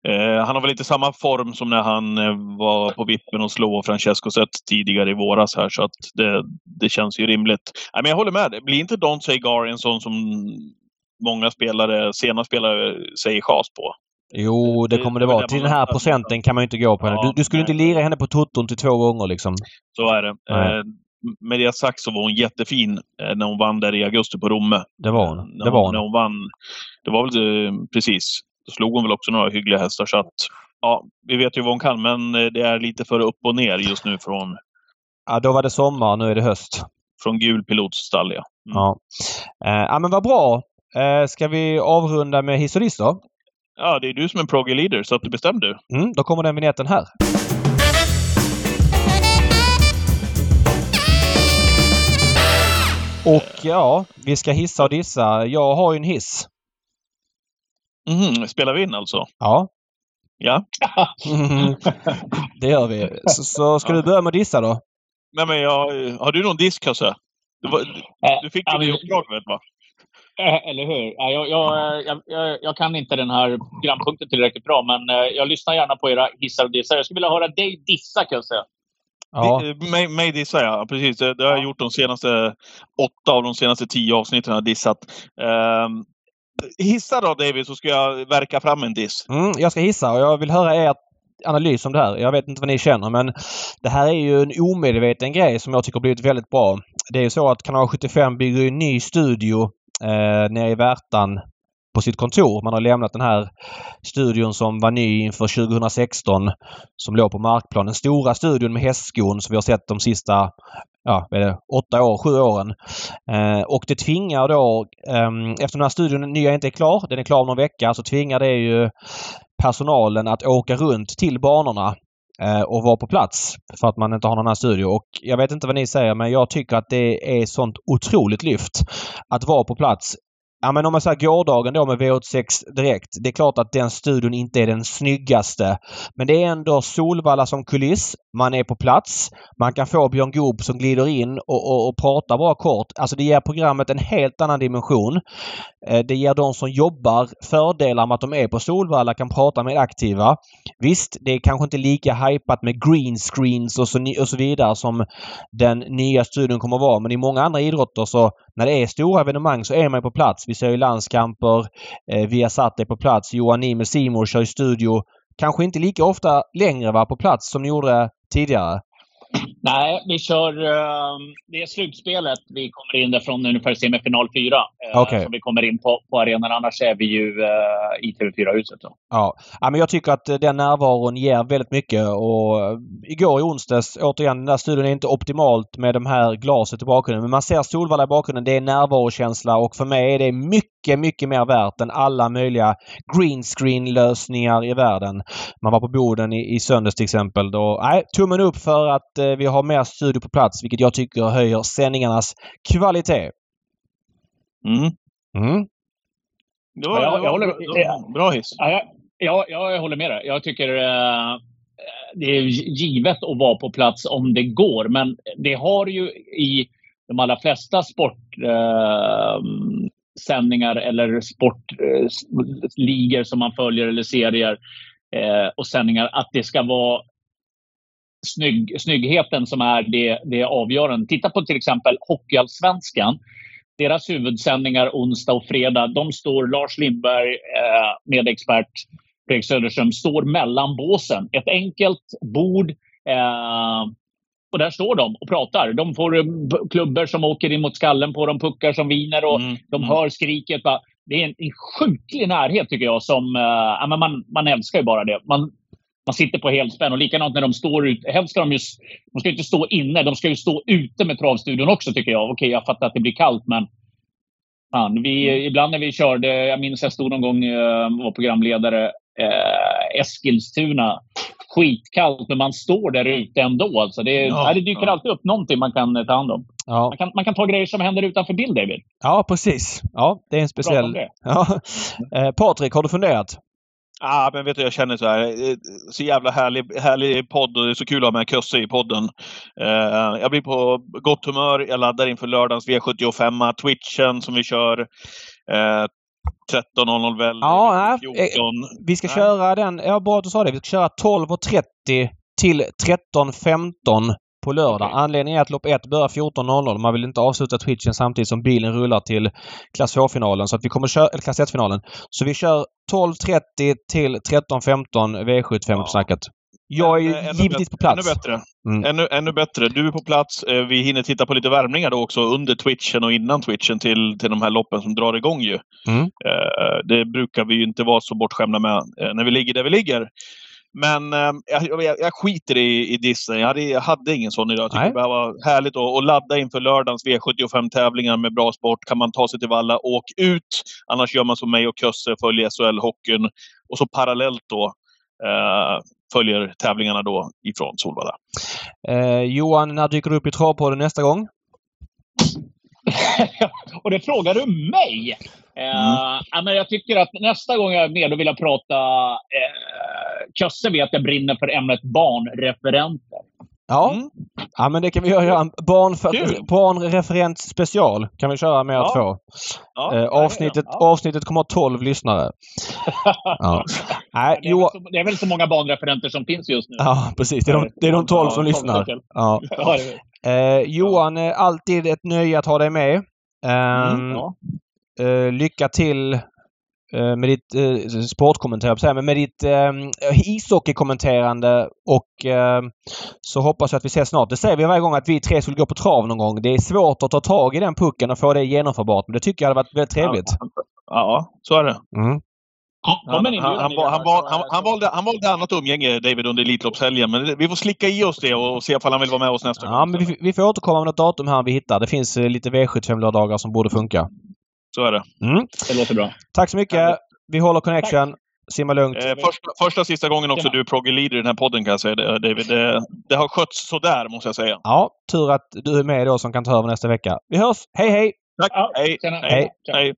Speaker 2: Eh, han har väl inte samma form som när han eh, var på vippen och slå Francesco Zet tidigare i våras här, så att det, det känns ju rimligt. Nej, men jag håller med. Blir inte Don Gar en sån som många spelare, sena spelare säger chas på?
Speaker 1: Jo, det kommer det, det vara. Till den här procenten kan man ju inte gå på henne. Du, du skulle inte lira henne på tutton till två gånger liksom.
Speaker 2: Så är det. Eh, med det sagt så var hon jättefin eh, när hon vann där i augusti på Romme.
Speaker 1: Det var hon.
Speaker 2: När,
Speaker 1: det var hon.
Speaker 2: När hon vann. Det var väl eh, precis. Då slog hon väl också några hyggliga hästar så att ja, vi vet ju vad hon kan men eh, det är lite för upp och ner just nu från...
Speaker 1: Ja, då var det sommar. Nu är det höst.
Speaker 2: Från gul pilots stall, ja.
Speaker 1: Mm. Ja. Eh, ja, men vad bra. Eh, ska vi avrunda med hiss och diss då?
Speaker 2: Ja, det är du som är proggy leader så att du bestämmer du.
Speaker 1: Mm, då kommer den vignetten här. Och ja, vi ska hissa och dissa. Jag har ju en hiss.
Speaker 2: Mm, spelar vi in alltså?
Speaker 1: Ja.
Speaker 2: Ja.
Speaker 1: det gör vi. Så, så ska ja. du börja med att dissa då?
Speaker 2: Nej men jag, har du någon disk Hasse? Du, du fick ju det uppdraget va?
Speaker 3: Eh, eller hur? Jag, jag, jag, jag, kan inte den här programpunkten tillräckligt bra, men eh, jag lyssnar gärna på era hissar och dissar. Jag skulle vilja höra dig dissa, Kusse.
Speaker 2: Ja. Mig dissar jag, precis. Det, har jag gjort de senaste åtta av de senaste tio avsnitten. Har dissat. Um, hissa då David, så ska jag verka fram en diss.
Speaker 1: Mm, jag ska hissa och jag vill höra er analys om det här. Jag vet inte vad ni känner men det här är ju en omedveten grej som jag tycker blivit väldigt bra. Det är ju så att Kanal 75 bygger en ny studio eh, nere i Värtan på sitt kontor. Man har lämnat den här studion som var ny inför 2016 som låg på markplan. Den stora studion med hästskon som vi har sett de sista ja, det, åtta år, sju åren. Eh, och det tvingar då, eh, eftersom den här studion nya inte är klar, den är klar om någon vecka, så tvingar det ju personalen att åka runt till banorna eh, och vara på plats för att man inte har någon annan studio. Och jag vet inte vad ni säger men jag tycker att det är sånt otroligt lyft att vara på plats Ja men om man säger gårdagen då med V86 direkt. Det är klart att den studion inte är den snyggaste. Men det är ändå Solvalla som kuliss. Man är på plats. Man kan få Björn Goop som glider in och, och, och pratar bara kort. Alltså det ger programmet en helt annan dimension. Eh, det ger de som jobbar fördelar med att de är på Solvalla, kan prata med aktiva. Visst, det är kanske inte lika hypat med green screens och så, och så vidare som den nya studion kommer att vara. Men i många andra idrotter så när det är stora evenemang så är man på plats. Vi ser ju landskamper. Eh, Viasat är på plats. Johan Niemel Simor kör i studio. Kanske inte lika ofta längre var på plats som ni gjorde tidigare.
Speaker 3: Nej, vi kör... Uh, det är slutspelet vi kommer in från ungefär semifinal 4. Uh, okay. Som vi kommer in på, på arenan. Annars är vi ju uh, i TV4-huset.
Speaker 1: Ja. ja, men jag tycker att den närvaron ger väldigt mycket. Och eh, igår i onsdags, återigen, den där studion är inte optimalt med de här glaset i bakgrunden. Men man ser Solvalla i bakgrunden. Det är närvarokänsla och för mig är det mycket, mycket mer värt än alla möjliga green screen-lösningar i världen. Man var på Boden i, i söndags till exempel. Då, nej, tummen upp för att Eh, vi har mer studio på plats vilket jag tycker höjer sändningarnas kvalitet.
Speaker 2: Mm.
Speaker 1: Mm.
Speaker 2: Det var, ja, jag, jag håller, bra hiss.
Speaker 3: Ja, jag, jag, håller med dig. Jag tycker uh, det är givet att vara på plats om det går. Men det har ju i de allra flesta sportsändningar uh, eller sportligor uh, som man följer eller serier och sändningar att det ska vara snygg, snyggheten som är det, det avgörande. Titta på till exempel Hockeyallsvenskan. deras huvudsändningar onsdag och fredag, de står Lars Lindberg, eh, medexpert Fredrik Söderström, står mellan båsen. Ett enkelt bord. Eh, och där står de och pratar. De får eh, klubbor som åker in mot skallen på dem, puckar som viner och mm. de hör skriket. Va? Det är en, en sjuklig närhet tycker jag. Som, eh, man, man älskar ju bara det. Man, man sitter på helspänn. Och likadant när de står ute. Helst ska de ju... De ska inte stå inne. De ska ju stå ute med travstudion också tycker jag. Okej, jag fattar att det blir kallt men... Fan, vi, mm. Ibland när vi körde, jag minns jag stod någon gång och uh, var programledare, uh, Eskilstuna. Skitkallt, men man står där ute ändå. Alltså det, ja, det dyker ja. alltid upp någonting man kan eh, ta hand om. Ja. Man, kan, man kan ta grejer som händer utanför bild, David.
Speaker 1: Ja, precis. Ja, det är en speciell... Ja. Eh, Patrik, har du funderat?
Speaker 2: Ah, men vet du, jag känner så här. Eh, så jävla härlig, härlig podd och det är så kul att ha med Kösse i podden. Uh, jag blir på gott humör. Jag laddar inför lördagens V75, Twitchen som vi kör. Uh, 13.00 väl?
Speaker 1: Ja, 14. vi ska nej. köra den. Ja, bra att du sa det. Vi ska köra 12.30 till 13.15 på lördag. Okay. Anledningen är att lopp 1 börjar 14.00. Man vill inte avsluta twitchen samtidigt som bilen rullar till klass H-finalen. Så att vi kommer köra, eller klass 1-finalen. Så vi kör 12.30 till 13.15 V75-snacket. Jag är ännu givetvis på plats.
Speaker 2: Ännu bättre. Mm. Ännu, ännu bättre. Du är på plats. Eh, vi hinner titta på lite värmningar då också under twitchen och innan twitchen till, till de här loppen som drar igång ju. Mm. Eh, det brukar vi ju inte vara så bortskämda med eh, när vi ligger där vi ligger. Men eh, jag, jag, jag, skiter i, i Disney. Jag hade, jag hade ingen sån idag. Jag tycker det var härligt att, att ladda inför lördagens V75-tävlingar med bra sport. Kan man ta sig till Valla, åk ut. Annars gör man som mig och Kösse, följer SHL-hockeyn. Och så parallellt då eh, följer tävlingarna då ifrån Solvalla.
Speaker 1: Eh, Johan, när dyker du upp i Travpodden nästa gång?
Speaker 3: och det frågar du mig! Eh, mm. jag tycker att nästa gång jag är med, då vill jag prata... Eh, Kösse vet att jag brinner för ämnet barnreferenter.
Speaker 1: Ja. Mm. ja, men det kan vi göra. Barn barnreferent special kan vi köra med ja. två. Ja, eh, avsnittet, ja. avsnittet kommer att ha 12 lyssnare.
Speaker 3: ja. Nej, det, är jo... så, det är väl så många barnreferenter som finns just nu.
Speaker 1: Ja, precis. Det är de, det är de 12 som lyssnar. Ja. Eh, Johan, alltid ett nöje att ha dig med. Mm, ehm, eh, lycka till Eh, med ditt eh, sportkommentar, men med ditt eh, ishockeykommenterande och eh, så hoppas jag att vi ses snart. Det säger vi varje gång att vi tre skulle gå på trav någon gång. Det är svårt att ta tag i den pucken och få det genomförbart. Men det tycker jag hade varit väldigt trevligt.
Speaker 2: Ja, så är det. Mm. Han, han, han, han, valde, han valde annat umgänge, David, under Elitloppshelgen. Men vi får slicka i oss det och se ifall han vill vara med oss nästa
Speaker 1: ja, gång. Ja, men vi, vi, får återkomma med något datum här vi hittar. Det finns eh, lite V75-lördagar som borde funka.
Speaker 2: Så är det.
Speaker 3: Mm. Det låter bra.
Speaker 1: Tack så mycket. Vi håller connection. Tack. Simma lugnt.
Speaker 2: Eh, första, första sista gången också du är proggy leader i den här podden kan jag säga David. Det, det har skötts sådär måste jag säga.
Speaker 1: Ja, tur att du är med då som kan ta över nästa vecka. Vi hörs! Hej hej!
Speaker 2: Tack! Ja, hej! hej. hej.